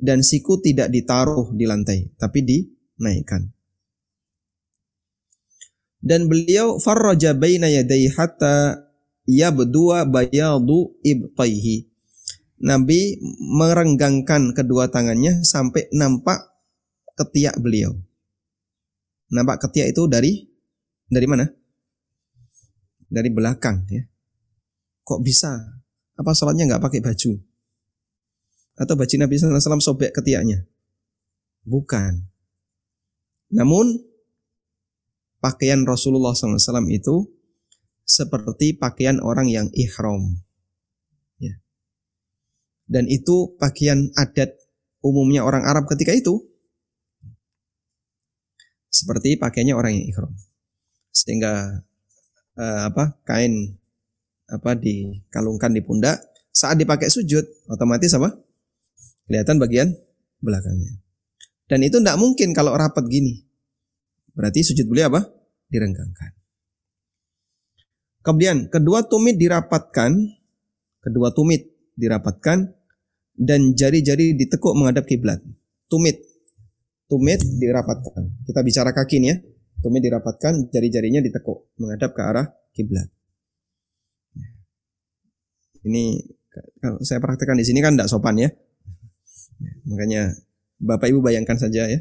dan siku tidak ditaruh di lantai, tapi dinaikkan. Dan beliau farraja baina yadayhi hatta ia berdua bayadu ibtaihi. Nabi merenggangkan kedua tangannya sampai nampak ketiak beliau. Nampak ketiak itu dari dari mana? Dari belakang ya. Kok bisa? Apa sholatnya nggak pakai baju? Atau baju Nabi SAW sobek ketiaknya? Bukan. Namun pakaian Rasulullah SAW itu seperti pakaian orang yang ihram. Ya. Dan itu pakaian adat umumnya orang Arab ketika itu. Seperti pakaiannya orang yang ihram. Sehingga uh, apa kain apa dikalungkan di pundak saat dipakai sujud otomatis apa kelihatan bagian belakangnya dan itu tidak mungkin kalau rapat gini berarti sujud beliau apa direnggangkan Kemudian kedua tumit dirapatkan, kedua tumit dirapatkan dan jari-jari ditekuk menghadap kiblat. Tumit, tumit dirapatkan. Kita bicara kaki nih ya. Tumit dirapatkan, jari-jarinya ditekuk menghadap ke arah kiblat. Ini kalau saya praktekkan di sini kan tidak sopan ya. Makanya Bapak Ibu bayangkan saja ya.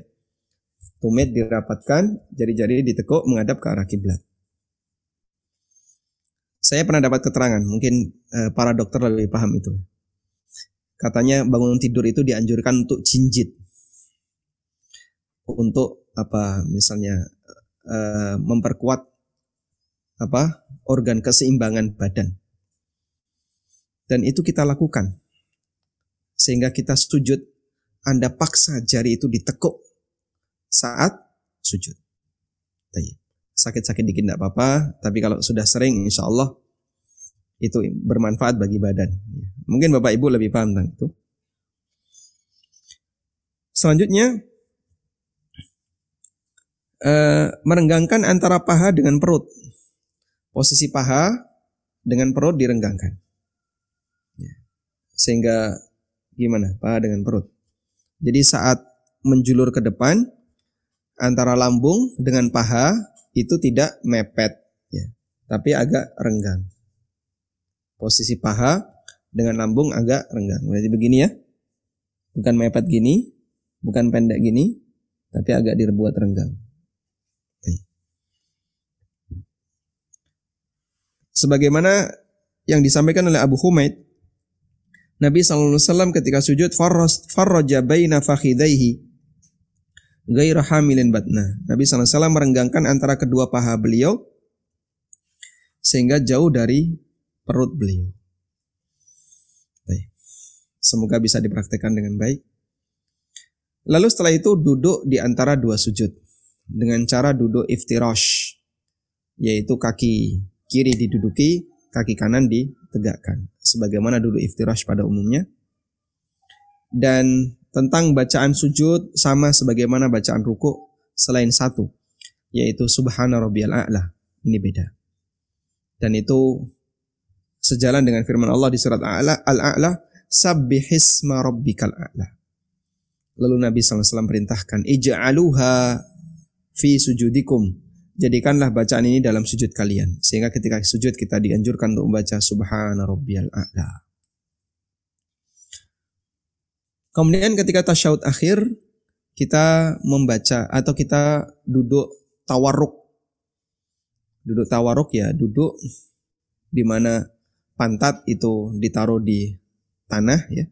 Tumit dirapatkan, jari-jari ditekuk menghadap ke arah kiblat. Saya pernah dapat keterangan, mungkin eh, para dokter lebih paham itu. Katanya bangun tidur itu dianjurkan untuk jinjit. Untuk apa misalnya eh, memperkuat apa organ keseimbangan badan. Dan itu kita lakukan. Sehingga kita sujud, Anda paksa jari itu ditekuk saat sujud. Sakit-sakit dikit tidak apa-apa, tapi kalau sudah sering insya Allah itu bermanfaat bagi badan. Mungkin Bapak Ibu lebih paham tentang itu. Selanjutnya, eh, merenggangkan antara paha dengan perut. Posisi paha dengan perut direnggangkan. Ya. Sehingga gimana? Paha dengan perut. Jadi saat menjulur ke depan antara lambung dengan paha itu tidak mepet ya, tapi agak renggang. Posisi paha dengan lambung agak renggang. Berarti begini ya. Bukan mepet gini, bukan pendek gini, tapi agak dibuat renggang. Sebagaimana yang disampaikan oleh Abu Humaid Nabi SAW ketika sujud farraja baina fakhidaihi gaira hamilin batna. Nabi SAW merenggangkan antara kedua paha beliau sehingga jauh dari perut beliau. Semoga bisa dipraktekkan dengan baik. Lalu setelah itu duduk di antara dua sujud dengan cara duduk iftirash yaitu kaki kiri diduduki, kaki kanan ditegakkan sebagaimana dulu iftirash pada umumnya. Dan tentang bacaan sujud sama sebagaimana bacaan ruku selain satu yaitu subhana rabbiyal a'la. Ini beda. Dan itu sejalan dengan firman Allah di surat Al-A'la, Al-A'la, sabbihisma rabbikal a'la. Lalu Nabi SAW perintahkan, ija'aluha fi sujudikum jadikanlah bacaan ini dalam sujud kalian sehingga ketika sujud kita dianjurkan untuk membaca subhana rabbiyal a'la. Kemudian ketika tasyahud akhir kita membaca atau kita duduk tawaruk. Duduk tawaruk ya duduk di mana pantat itu ditaruh di tanah ya.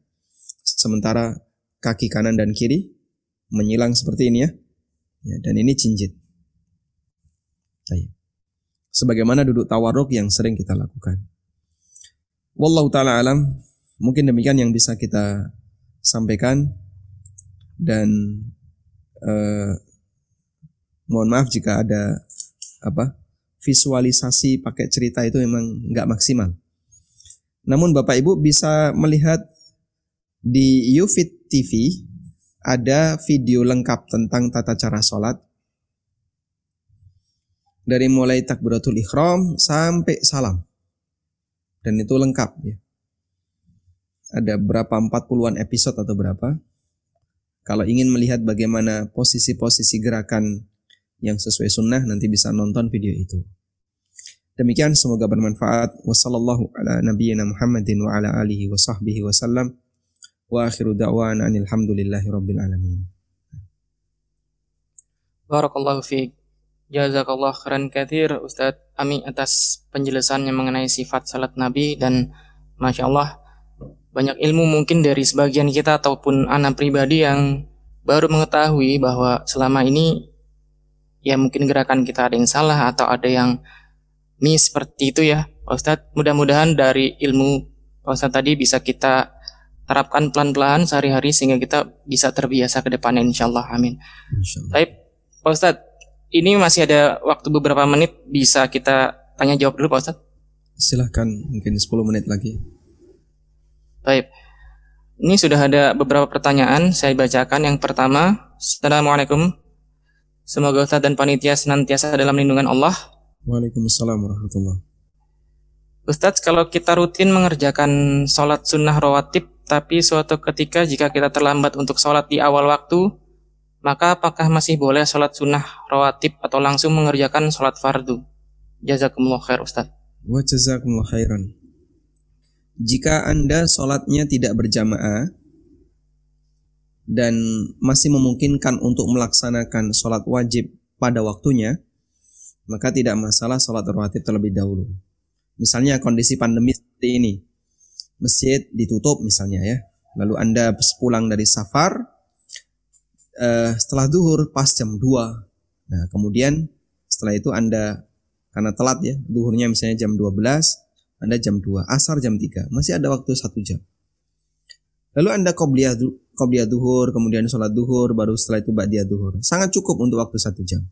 Sementara kaki kanan dan kiri menyilang seperti ini ya. Ya, dan ini cinjit. Sebagaimana duduk tawaruk yang sering kita lakukan. Wallahu taala alam, mungkin demikian yang bisa kita sampaikan dan eh, mohon maaf jika ada apa visualisasi pakai cerita itu memang nggak maksimal. Namun Bapak Ibu bisa melihat di Ufit TV ada video lengkap tentang tata cara sholat dari mulai takbiratul ikhram sampai salam. Dan itu lengkap ya. Ada berapa 40-an episode atau berapa? Kalau ingin melihat bagaimana posisi-posisi gerakan yang sesuai sunnah nanti bisa nonton video itu. Demikian semoga bermanfaat. Wassallallahu ala nabiyyina Muhammadin wa ala alihi wa sahbihi wasallam. Wa akhiru da'wana anilhamdulillahi rabbil alamin. Barakallahu fiik. Jazakallah khairan kathir Ustadz Ami atas penjelasannya mengenai sifat salat Nabi dan Masya Allah banyak ilmu mungkin dari sebagian kita ataupun anak pribadi yang baru mengetahui bahwa selama ini ya mungkin gerakan kita ada yang salah atau ada yang miss seperti itu ya Pak Ustadz mudah-mudahan dari ilmu Pak Ustadz tadi bisa kita terapkan pelan-pelan sehari-hari sehingga kita bisa terbiasa ke depannya insya Allah amin Baik Pak Ustadz ini masih ada waktu beberapa menit bisa kita tanya jawab dulu Pak Ustadz. Silahkan mungkin 10 menit lagi. Baik. Ini sudah ada beberapa pertanyaan saya bacakan. Yang pertama, Assalamualaikum. Semoga Ustadz dan panitia senantiasa dalam lindungan Allah. Waalaikumsalam warahmatullahi Ustadz, kalau kita rutin mengerjakan sholat sunnah rawatib, tapi suatu ketika jika kita terlambat untuk sholat di awal waktu, maka apakah masih boleh sholat sunnah rawatib atau langsung mengerjakan sholat fardu? Jazakumullah khair Ustaz. Wa jazakumullah khairan. Jika Anda sholatnya tidak berjamaah dan masih memungkinkan untuk melaksanakan sholat wajib pada waktunya, maka tidak masalah sholat rawatib terlebih dahulu. Misalnya kondisi pandemi seperti ini, masjid ditutup misalnya ya, lalu anda pulang dari safar, uh, setelah duhur pas jam 2, nah kemudian setelah itu anda karena telat ya, duhurnya misalnya jam 12, anda jam 2, asar jam 3, masih ada waktu satu jam. Lalu Anda qobliyah qobliyah duhur, kemudian sholat duhur, baru setelah itu ba'diyah duhur. Sangat cukup untuk waktu satu jam.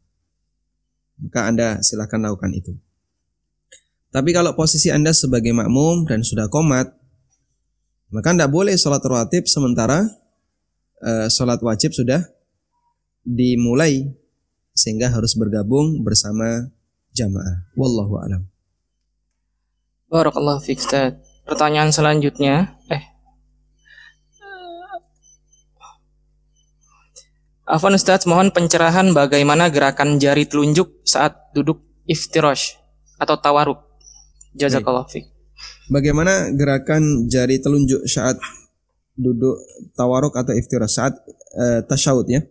Maka Anda silahkan lakukan itu. Tapi kalau posisi Anda sebagai makmum dan sudah komat, maka Anda boleh sholat rawatib sementara uh, sholat wajib sudah dimulai sehingga harus bergabung bersama jamaah. Wallahu a'lam. Barakallahu fiik, Pertanyaan selanjutnya, eh Afwan Ustaz, mohon pencerahan bagaimana gerakan jari telunjuk saat duduk iftirosh atau tawaruk. Jazakallah fiqh. Bagaimana gerakan jari telunjuk saat duduk tawaruk atau iftirosh saat uh, tasyahud ya?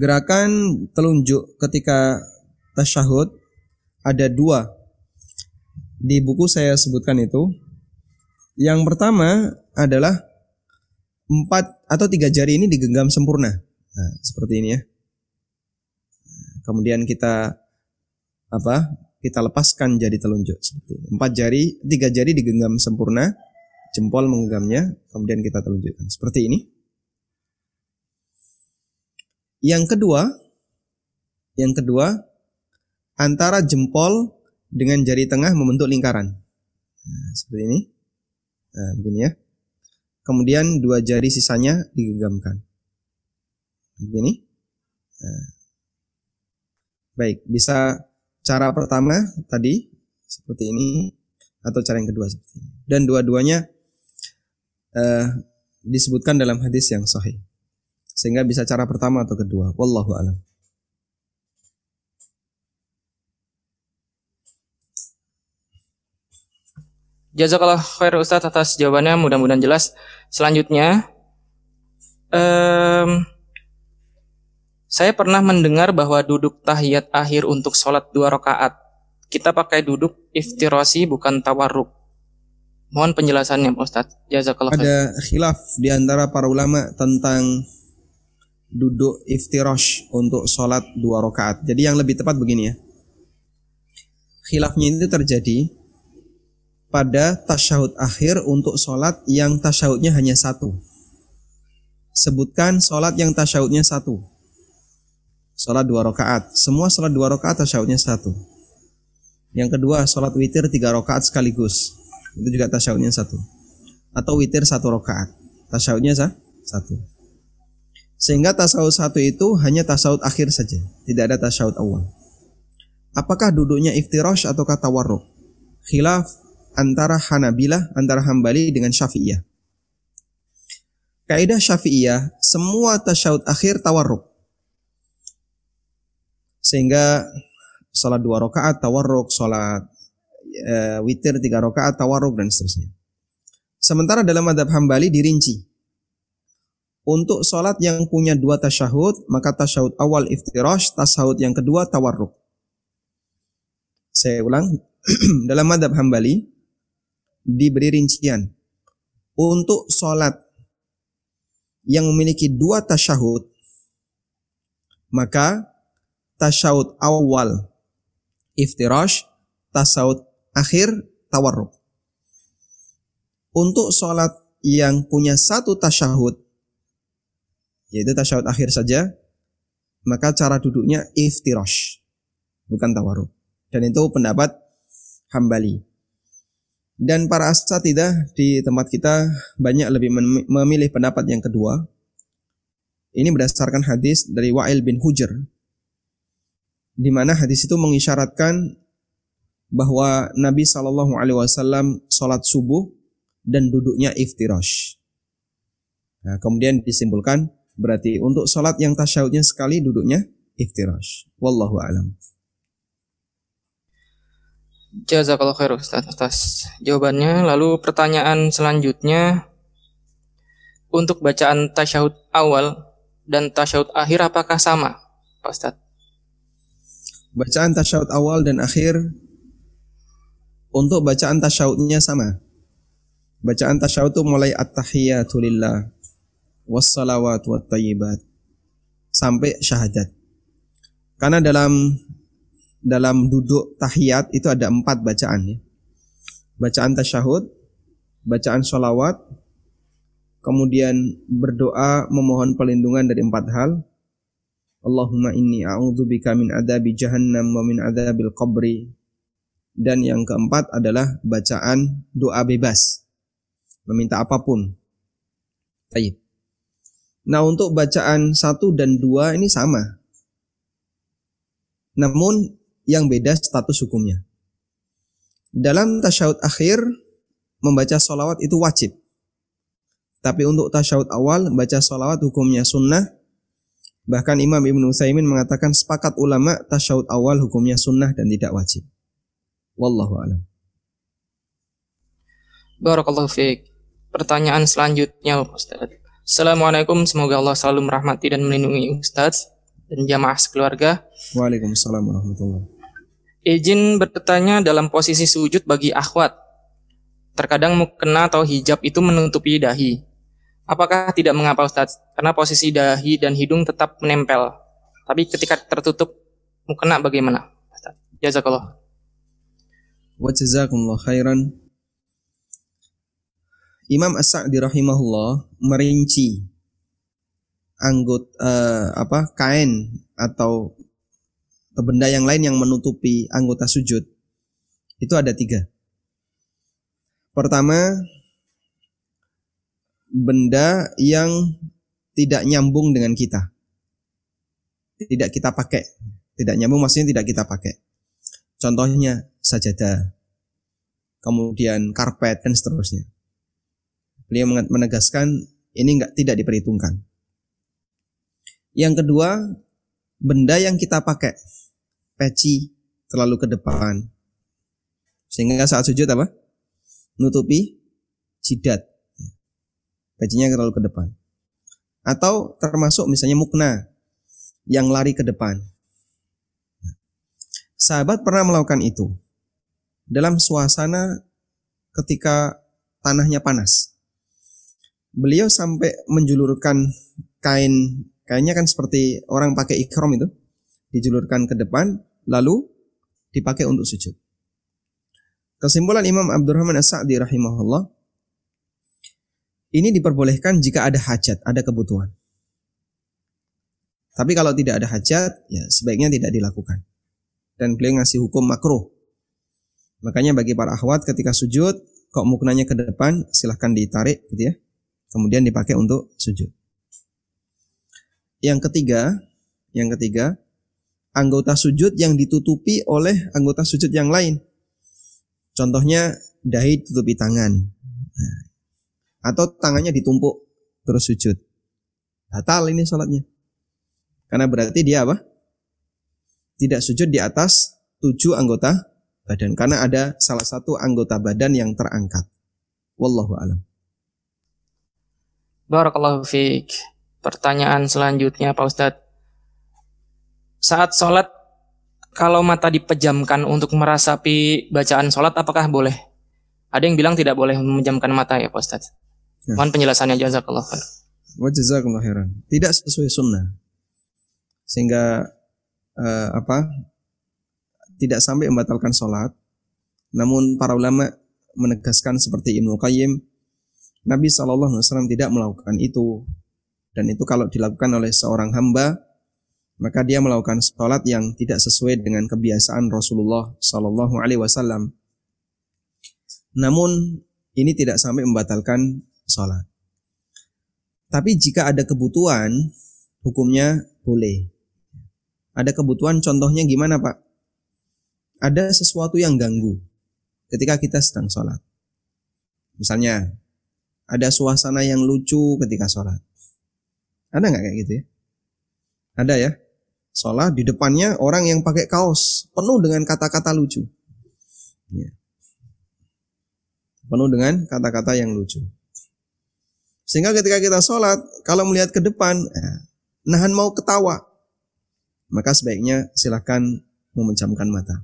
Gerakan telunjuk ketika tasyahud ada dua. Di buku saya sebutkan itu. Yang pertama adalah empat atau tiga jari ini digenggam sempurna. Nah, seperti ini ya. Kemudian kita apa? Kita lepaskan jari telunjuk seperti ini. Empat jari, tiga jari digenggam sempurna, jempol menggenggamnya, kemudian kita telunjukkan seperti ini. Yang kedua, yang kedua antara jempol dengan jari tengah membentuk lingkaran. Nah, seperti ini. Nah, begini ya. Kemudian dua jari sisanya digenggamkan. Begini. Nah. Baik, bisa cara pertama tadi seperti ini atau cara yang kedua seperti ini. Dan dua-duanya uh, disebutkan dalam hadis yang sahih. Sehingga bisa cara pertama atau kedua. Wallahu a'lam. Jazakallah khair Ustaz atas jawabannya mudah-mudahan jelas. Selanjutnya um, saya pernah mendengar bahwa duduk tahiyat akhir untuk sholat dua rakaat kita pakai duduk iftirasi bukan tawarruk. Mohon penjelasannya Ustaz. Jazakallah khair. Ada khilaf di antara para ulama tentang duduk iftirash untuk sholat dua rakaat. Jadi yang lebih tepat begini ya. Khilafnya itu terjadi pada tasyahud akhir untuk sholat yang tasyahudnya hanya satu. Sebutkan sholat yang tasyahudnya satu. Sholat dua rakaat. Semua sholat dua rakaat tasyahudnya satu. Yang kedua sholat witir tiga rakaat sekaligus. Itu juga tasyahudnya satu. Atau witir satu rakaat. Tasyahudnya sah? satu. Sehingga tasyahud satu itu hanya tasyahud akhir saja. Tidak ada tasyahud awal. Apakah duduknya iftirosh atau kata waruk? Khilaf antara Hanabilah, antara Hambali dengan Syafi'iyah. Kaidah Syafi'iyah, semua tasyahud akhir tawarruk. Sehingga salat dua rakaat tawarruk, salat e, witir tiga rakaat tawarruk dan seterusnya. Sementara dalam madhab Hambali dirinci. Untuk salat yang punya dua tasyahud, maka tasyahud awal iftirash, tasyahud yang kedua tawarruk. Saya ulang, [clears throat] dalam madhab Hambali, diberi rincian. Untuk sholat yang memiliki dua tasyahud, maka tasyahud awal iftirash, tasyahud akhir tawarruk. Untuk sholat yang punya satu tasyahud, yaitu tasyahud akhir saja, maka cara duduknya iftirash, bukan tawarruk. Dan itu pendapat Hambali. Dan para asatidah di tempat kita banyak lebih memilih pendapat yang kedua. Ini berdasarkan hadis dari Wa'il bin Hujr. Di mana hadis itu mengisyaratkan bahwa Nabi Shallallahu Alaihi Wasallam sholat subuh dan duduknya iftirash. Nah, kemudian disimpulkan berarti untuk sholat yang tasyahudnya sekali duduknya iftirash. Wallahu a'lam. Jazakallah khair Ustaz atas jawabannya. Lalu pertanyaan selanjutnya untuk bacaan tasyahud awal dan tasyahud akhir apakah sama, Pak Ustadz? Bacaan tasyahud awal dan akhir untuk bacaan tasyahudnya sama. Bacaan tasyahud itu mulai at-tahiyatu lillah wassalawat wat sampai syahadat. Karena dalam dalam duduk tahiyat itu ada empat bacaan ya. Bacaan tasyahud, bacaan sholawat, kemudian berdoa memohon perlindungan dari empat hal. Allahumma inni a'udzubika min adabi jahannam wa min adabil qabri. Dan yang keempat adalah bacaan doa bebas. Meminta apa pun. Baik. Nah untuk bacaan satu dan dua ini sama. Namun yang beda status hukumnya. Dalam tasyahud akhir membaca solawat itu wajib. Tapi untuk tasyahud awal baca solawat hukumnya sunnah. Bahkan Imam Ibn Utsaimin mengatakan sepakat ulama tasyahud awal hukumnya sunnah dan tidak wajib. Wallahu a'lam. Barakallahu fiik. Pertanyaan selanjutnya Ustaz. Assalamualaikum, semoga Allah selalu merahmati dan melindungi Ustaz dan jamaah sekeluarga. Waalaikumsalam warahmatullahi Izin bertanya dalam posisi sujud bagi akhwat. Terkadang mukena atau hijab itu menutupi dahi. Apakah tidak mengapa Ustaz? Karena posisi dahi dan hidung tetap menempel. Tapi ketika tertutup mukena bagaimana? Jazakallah. Wa jazakumullah khairan. Imam As-Sa'di rahimahullah merinci anggot eh, apa kain atau benda yang lain yang menutupi anggota sujud itu ada tiga. Pertama, benda yang tidak nyambung dengan kita, tidak kita pakai, tidak nyambung maksudnya tidak kita pakai. Contohnya sajadah, kemudian karpet dan seterusnya. Beliau menegaskan ini enggak tidak diperhitungkan. Yang kedua, benda yang kita pakai, peci terlalu ke depan. Sehingga saat sujud apa? Nutupi jidat. Pecinya terlalu ke depan. Atau termasuk misalnya mukna yang lari ke depan. Sahabat pernah melakukan itu dalam suasana ketika tanahnya panas. Beliau sampai menjulurkan kain, kainnya kan seperti orang pakai ikrom itu, dijulurkan ke depan, lalu dipakai untuk sujud. Kesimpulan Imam Abdurrahman As-Sa'di rahimahullah, ini diperbolehkan jika ada hajat, ada kebutuhan. Tapi kalau tidak ada hajat, ya sebaiknya tidak dilakukan. Dan beliau ngasih hukum makruh. Makanya bagi para akhwat ketika sujud, kok muknanya ke depan, silahkan ditarik gitu ya kemudian dipakai untuk sujud. Yang ketiga, yang ketiga, anggota sujud yang ditutupi oleh anggota sujud yang lain. Contohnya dahi tutupi tangan. Nah, atau tangannya ditumpuk terus sujud. Batal ini sholatnya. Karena berarti dia apa? Tidak sujud di atas tujuh anggota badan. Karena ada salah satu anggota badan yang terangkat. Wallahu alam. Barakallahu fiik. Pertanyaan selanjutnya Pak Ustadz. Saat sholat, kalau mata dipejamkan untuk merasapi bacaan sholat, apakah boleh? Ada yang bilang tidak boleh memejamkan mata ya Pak Ustadz. Ya. Mohon penjelasannya jazakallah khair. Wa jazakallah khairan. Tidak sesuai sunnah. Sehingga uh, apa? Tidak sampai membatalkan sholat. Namun para ulama menegaskan seperti Ibnu Qayyim Nabi SAW tidak melakukan itu. Dan itu kalau dilakukan oleh seorang hamba, maka dia melakukan sholat yang tidak sesuai dengan kebiasaan Rasulullah Sallallahu Alaihi Wasallam. Namun ini tidak sampai membatalkan sholat. Tapi jika ada kebutuhan, hukumnya boleh. Ada kebutuhan, contohnya gimana Pak? Ada sesuatu yang ganggu ketika kita sedang sholat. Misalnya ada suasana yang lucu ketika sholat. Ada nggak kayak gitu ya? Ada ya. Sholat di depannya orang yang pakai kaos penuh dengan kata-kata lucu. Ya. Penuh dengan kata-kata yang lucu. Sehingga ketika kita sholat, kalau melihat ke depan, eh, nahan mau ketawa, maka sebaiknya silakan memejamkan mata.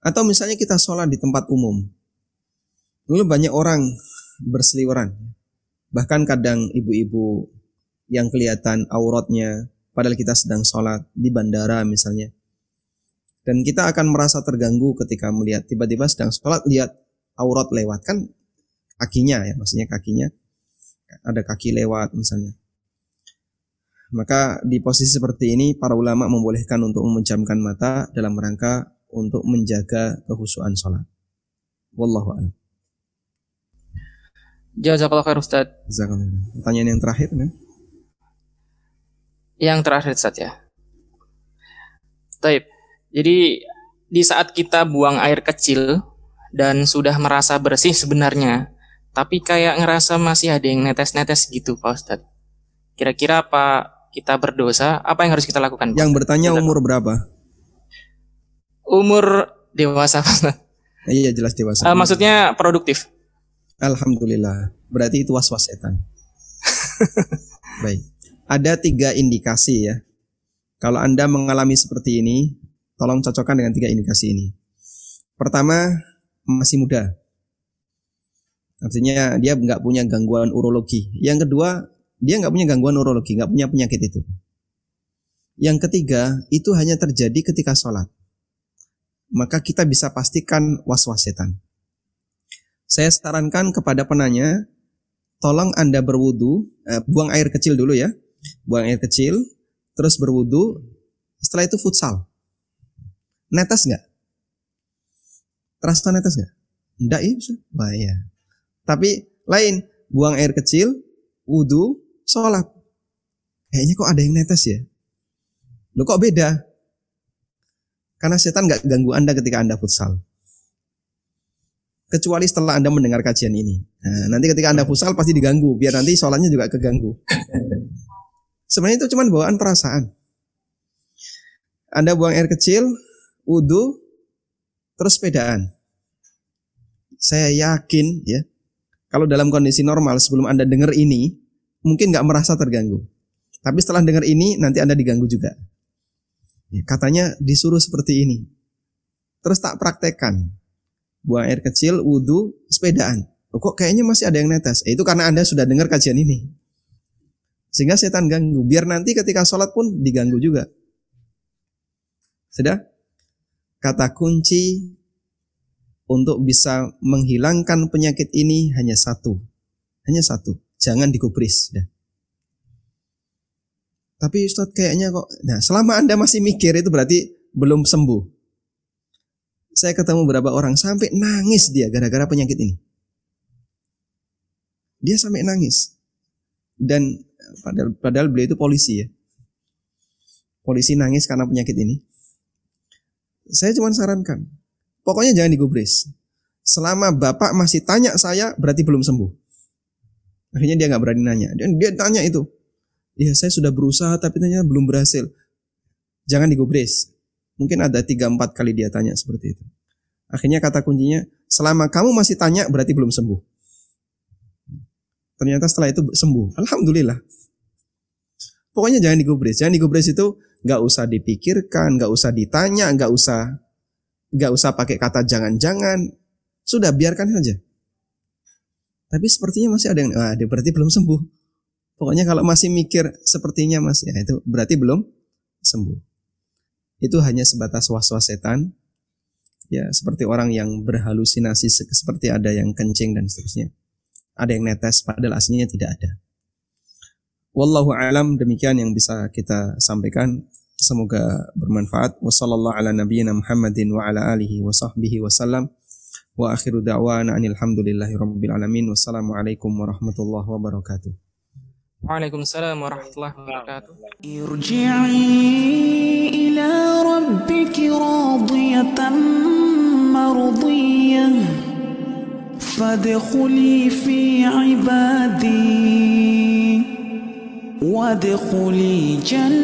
Atau misalnya kita sholat di tempat umum, dulu banyak orang berseliweran, bahkan kadang ibu-ibu yang kelihatan auratnya, padahal kita sedang sholat di bandara misalnya. Dan kita akan merasa terganggu ketika melihat tiba-tiba sedang sholat lihat aurat lewat kan kakinya ya maksudnya kakinya ada kaki lewat misalnya maka di posisi seperti ini para ulama membolehkan untuk memejamkan mata dalam rangka untuk menjaga kehusuan sholat wallahu a'lam Jazakallah khair Ustaz. Pertanyaan yang terakhir nih. Yang terakhir Ustaz ya. Taib. Jadi di saat kita buang air kecil dan sudah merasa bersih sebenarnya, tapi kayak ngerasa masih ada yang netes-netes gitu Pak Ustadz. Kira-kira apa kita berdosa? Apa yang harus kita lakukan? Pak? Yang bertanya kita... umur berapa? Umur dewasa Pak Iya jelas dewasa. Uh, maksudnya produktif. Alhamdulillah. Berarti itu was-was setan. [laughs] Baik. Ada tiga indikasi ya. Kalau Anda mengalami seperti ini, tolong cocokkan dengan tiga indikasi ini. Pertama, masih muda. Artinya dia nggak punya gangguan urologi. Yang kedua, dia nggak punya gangguan urologi, nggak punya penyakit itu. Yang ketiga, itu hanya terjadi ketika sholat. Maka kita bisa pastikan was-was setan. Saya sarankan kepada penanya, tolong Anda berwudu, eh, buang air kecil dulu ya. Buang air kecil, terus berwudu, setelah itu futsal. Netes nggak? Terasa netes nggak? Enggak ya, Wah iya. Tapi lain, buang air kecil, wudhu, sholat. Kayaknya kok ada yang netes ya? Lo kok beda? Karena setan nggak ganggu Anda ketika Anda futsal. Kecuali setelah Anda mendengar kajian ini. Nah, nanti ketika Anda futsal pasti diganggu, biar nanti sholatnya juga keganggu. [laughs] Sebenarnya itu cuma bawaan perasaan. Anda buang air kecil, wudhu, terus sepedaan. Saya yakin ya, kalau dalam kondisi normal sebelum Anda dengar ini, mungkin nggak merasa terganggu. Tapi setelah dengar ini, nanti Anda diganggu juga. Ya, katanya disuruh seperti ini. Terus tak praktekkan. Buang air kecil, wudhu, sepedaan. Kok kayaknya masih ada yang netes? Eh, itu karena Anda sudah dengar kajian ini. Sehingga setan ganggu. Biar nanti ketika sholat pun diganggu juga. Sudah? Kata kunci untuk bisa menghilangkan penyakit ini hanya satu. Hanya satu. Jangan digubris. Ya. Tapi Ustadz kayaknya kok, nah selama Anda masih mikir itu berarti belum sembuh. Saya ketemu beberapa orang sampai nangis dia gara-gara penyakit ini. Dia sampai nangis. Dan padahal, padahal beliau itu polisi ya. Polisi nangis karena penyakit ini. Saya cuma sarankan, Pokoknya jangan digubris. Selama bapak masih tanya saya, berarti belum sembuh. Akhirnya dia nggak berani nanya. Dan dia tanya itu. Ya saya sudah berusaha tapi ternyata belum berhasil. Jangan digubris. Mungkin ada tiga empat kali dia tanya seperti itu. Akhirnya kata kuncinya, selama kamu masih tanya berarti belum sembuh. Ternyata setelah itu sembuh. Alhamdulillah. Pokoknya jangan digubris. Jangan digubris itu nggak usah dipikirkan, nggak usah ditanya, nggak usah Gak usah pakai kata jangan-jangan. Sudah biarkan saja. Tapi sepertinya masih ada yang, ah, dia berarti belum sembuh. Pokoknya kalau masih mikir sepertinya masih, ya itu berarti belum sembuh. Itu hanya sebatas was-was setan. Ya, seperti orang yang berhalusinasi seperti ada yang kencing dan seterusnya. Ada yang netes padahal aslinya tidak ada. Wallahu alam demikian yang bisa kita sampaikan. Semoga bermanfaat. Wassallallahu ala nabiyyina Muhammadin wa ala alihi wa sahbihi wasallam. Wa akhiru da'wana anil hamdulillahi rabbil alamin. Wassalamualaikum warahmatullahi wabarakatuh. Waalaikumsalam warahmatullahi wabarakatuh. Irji'i ila rabbiki radiyatan mardiyah. Fadkhuli fi ibadi. وادخلي جنتي.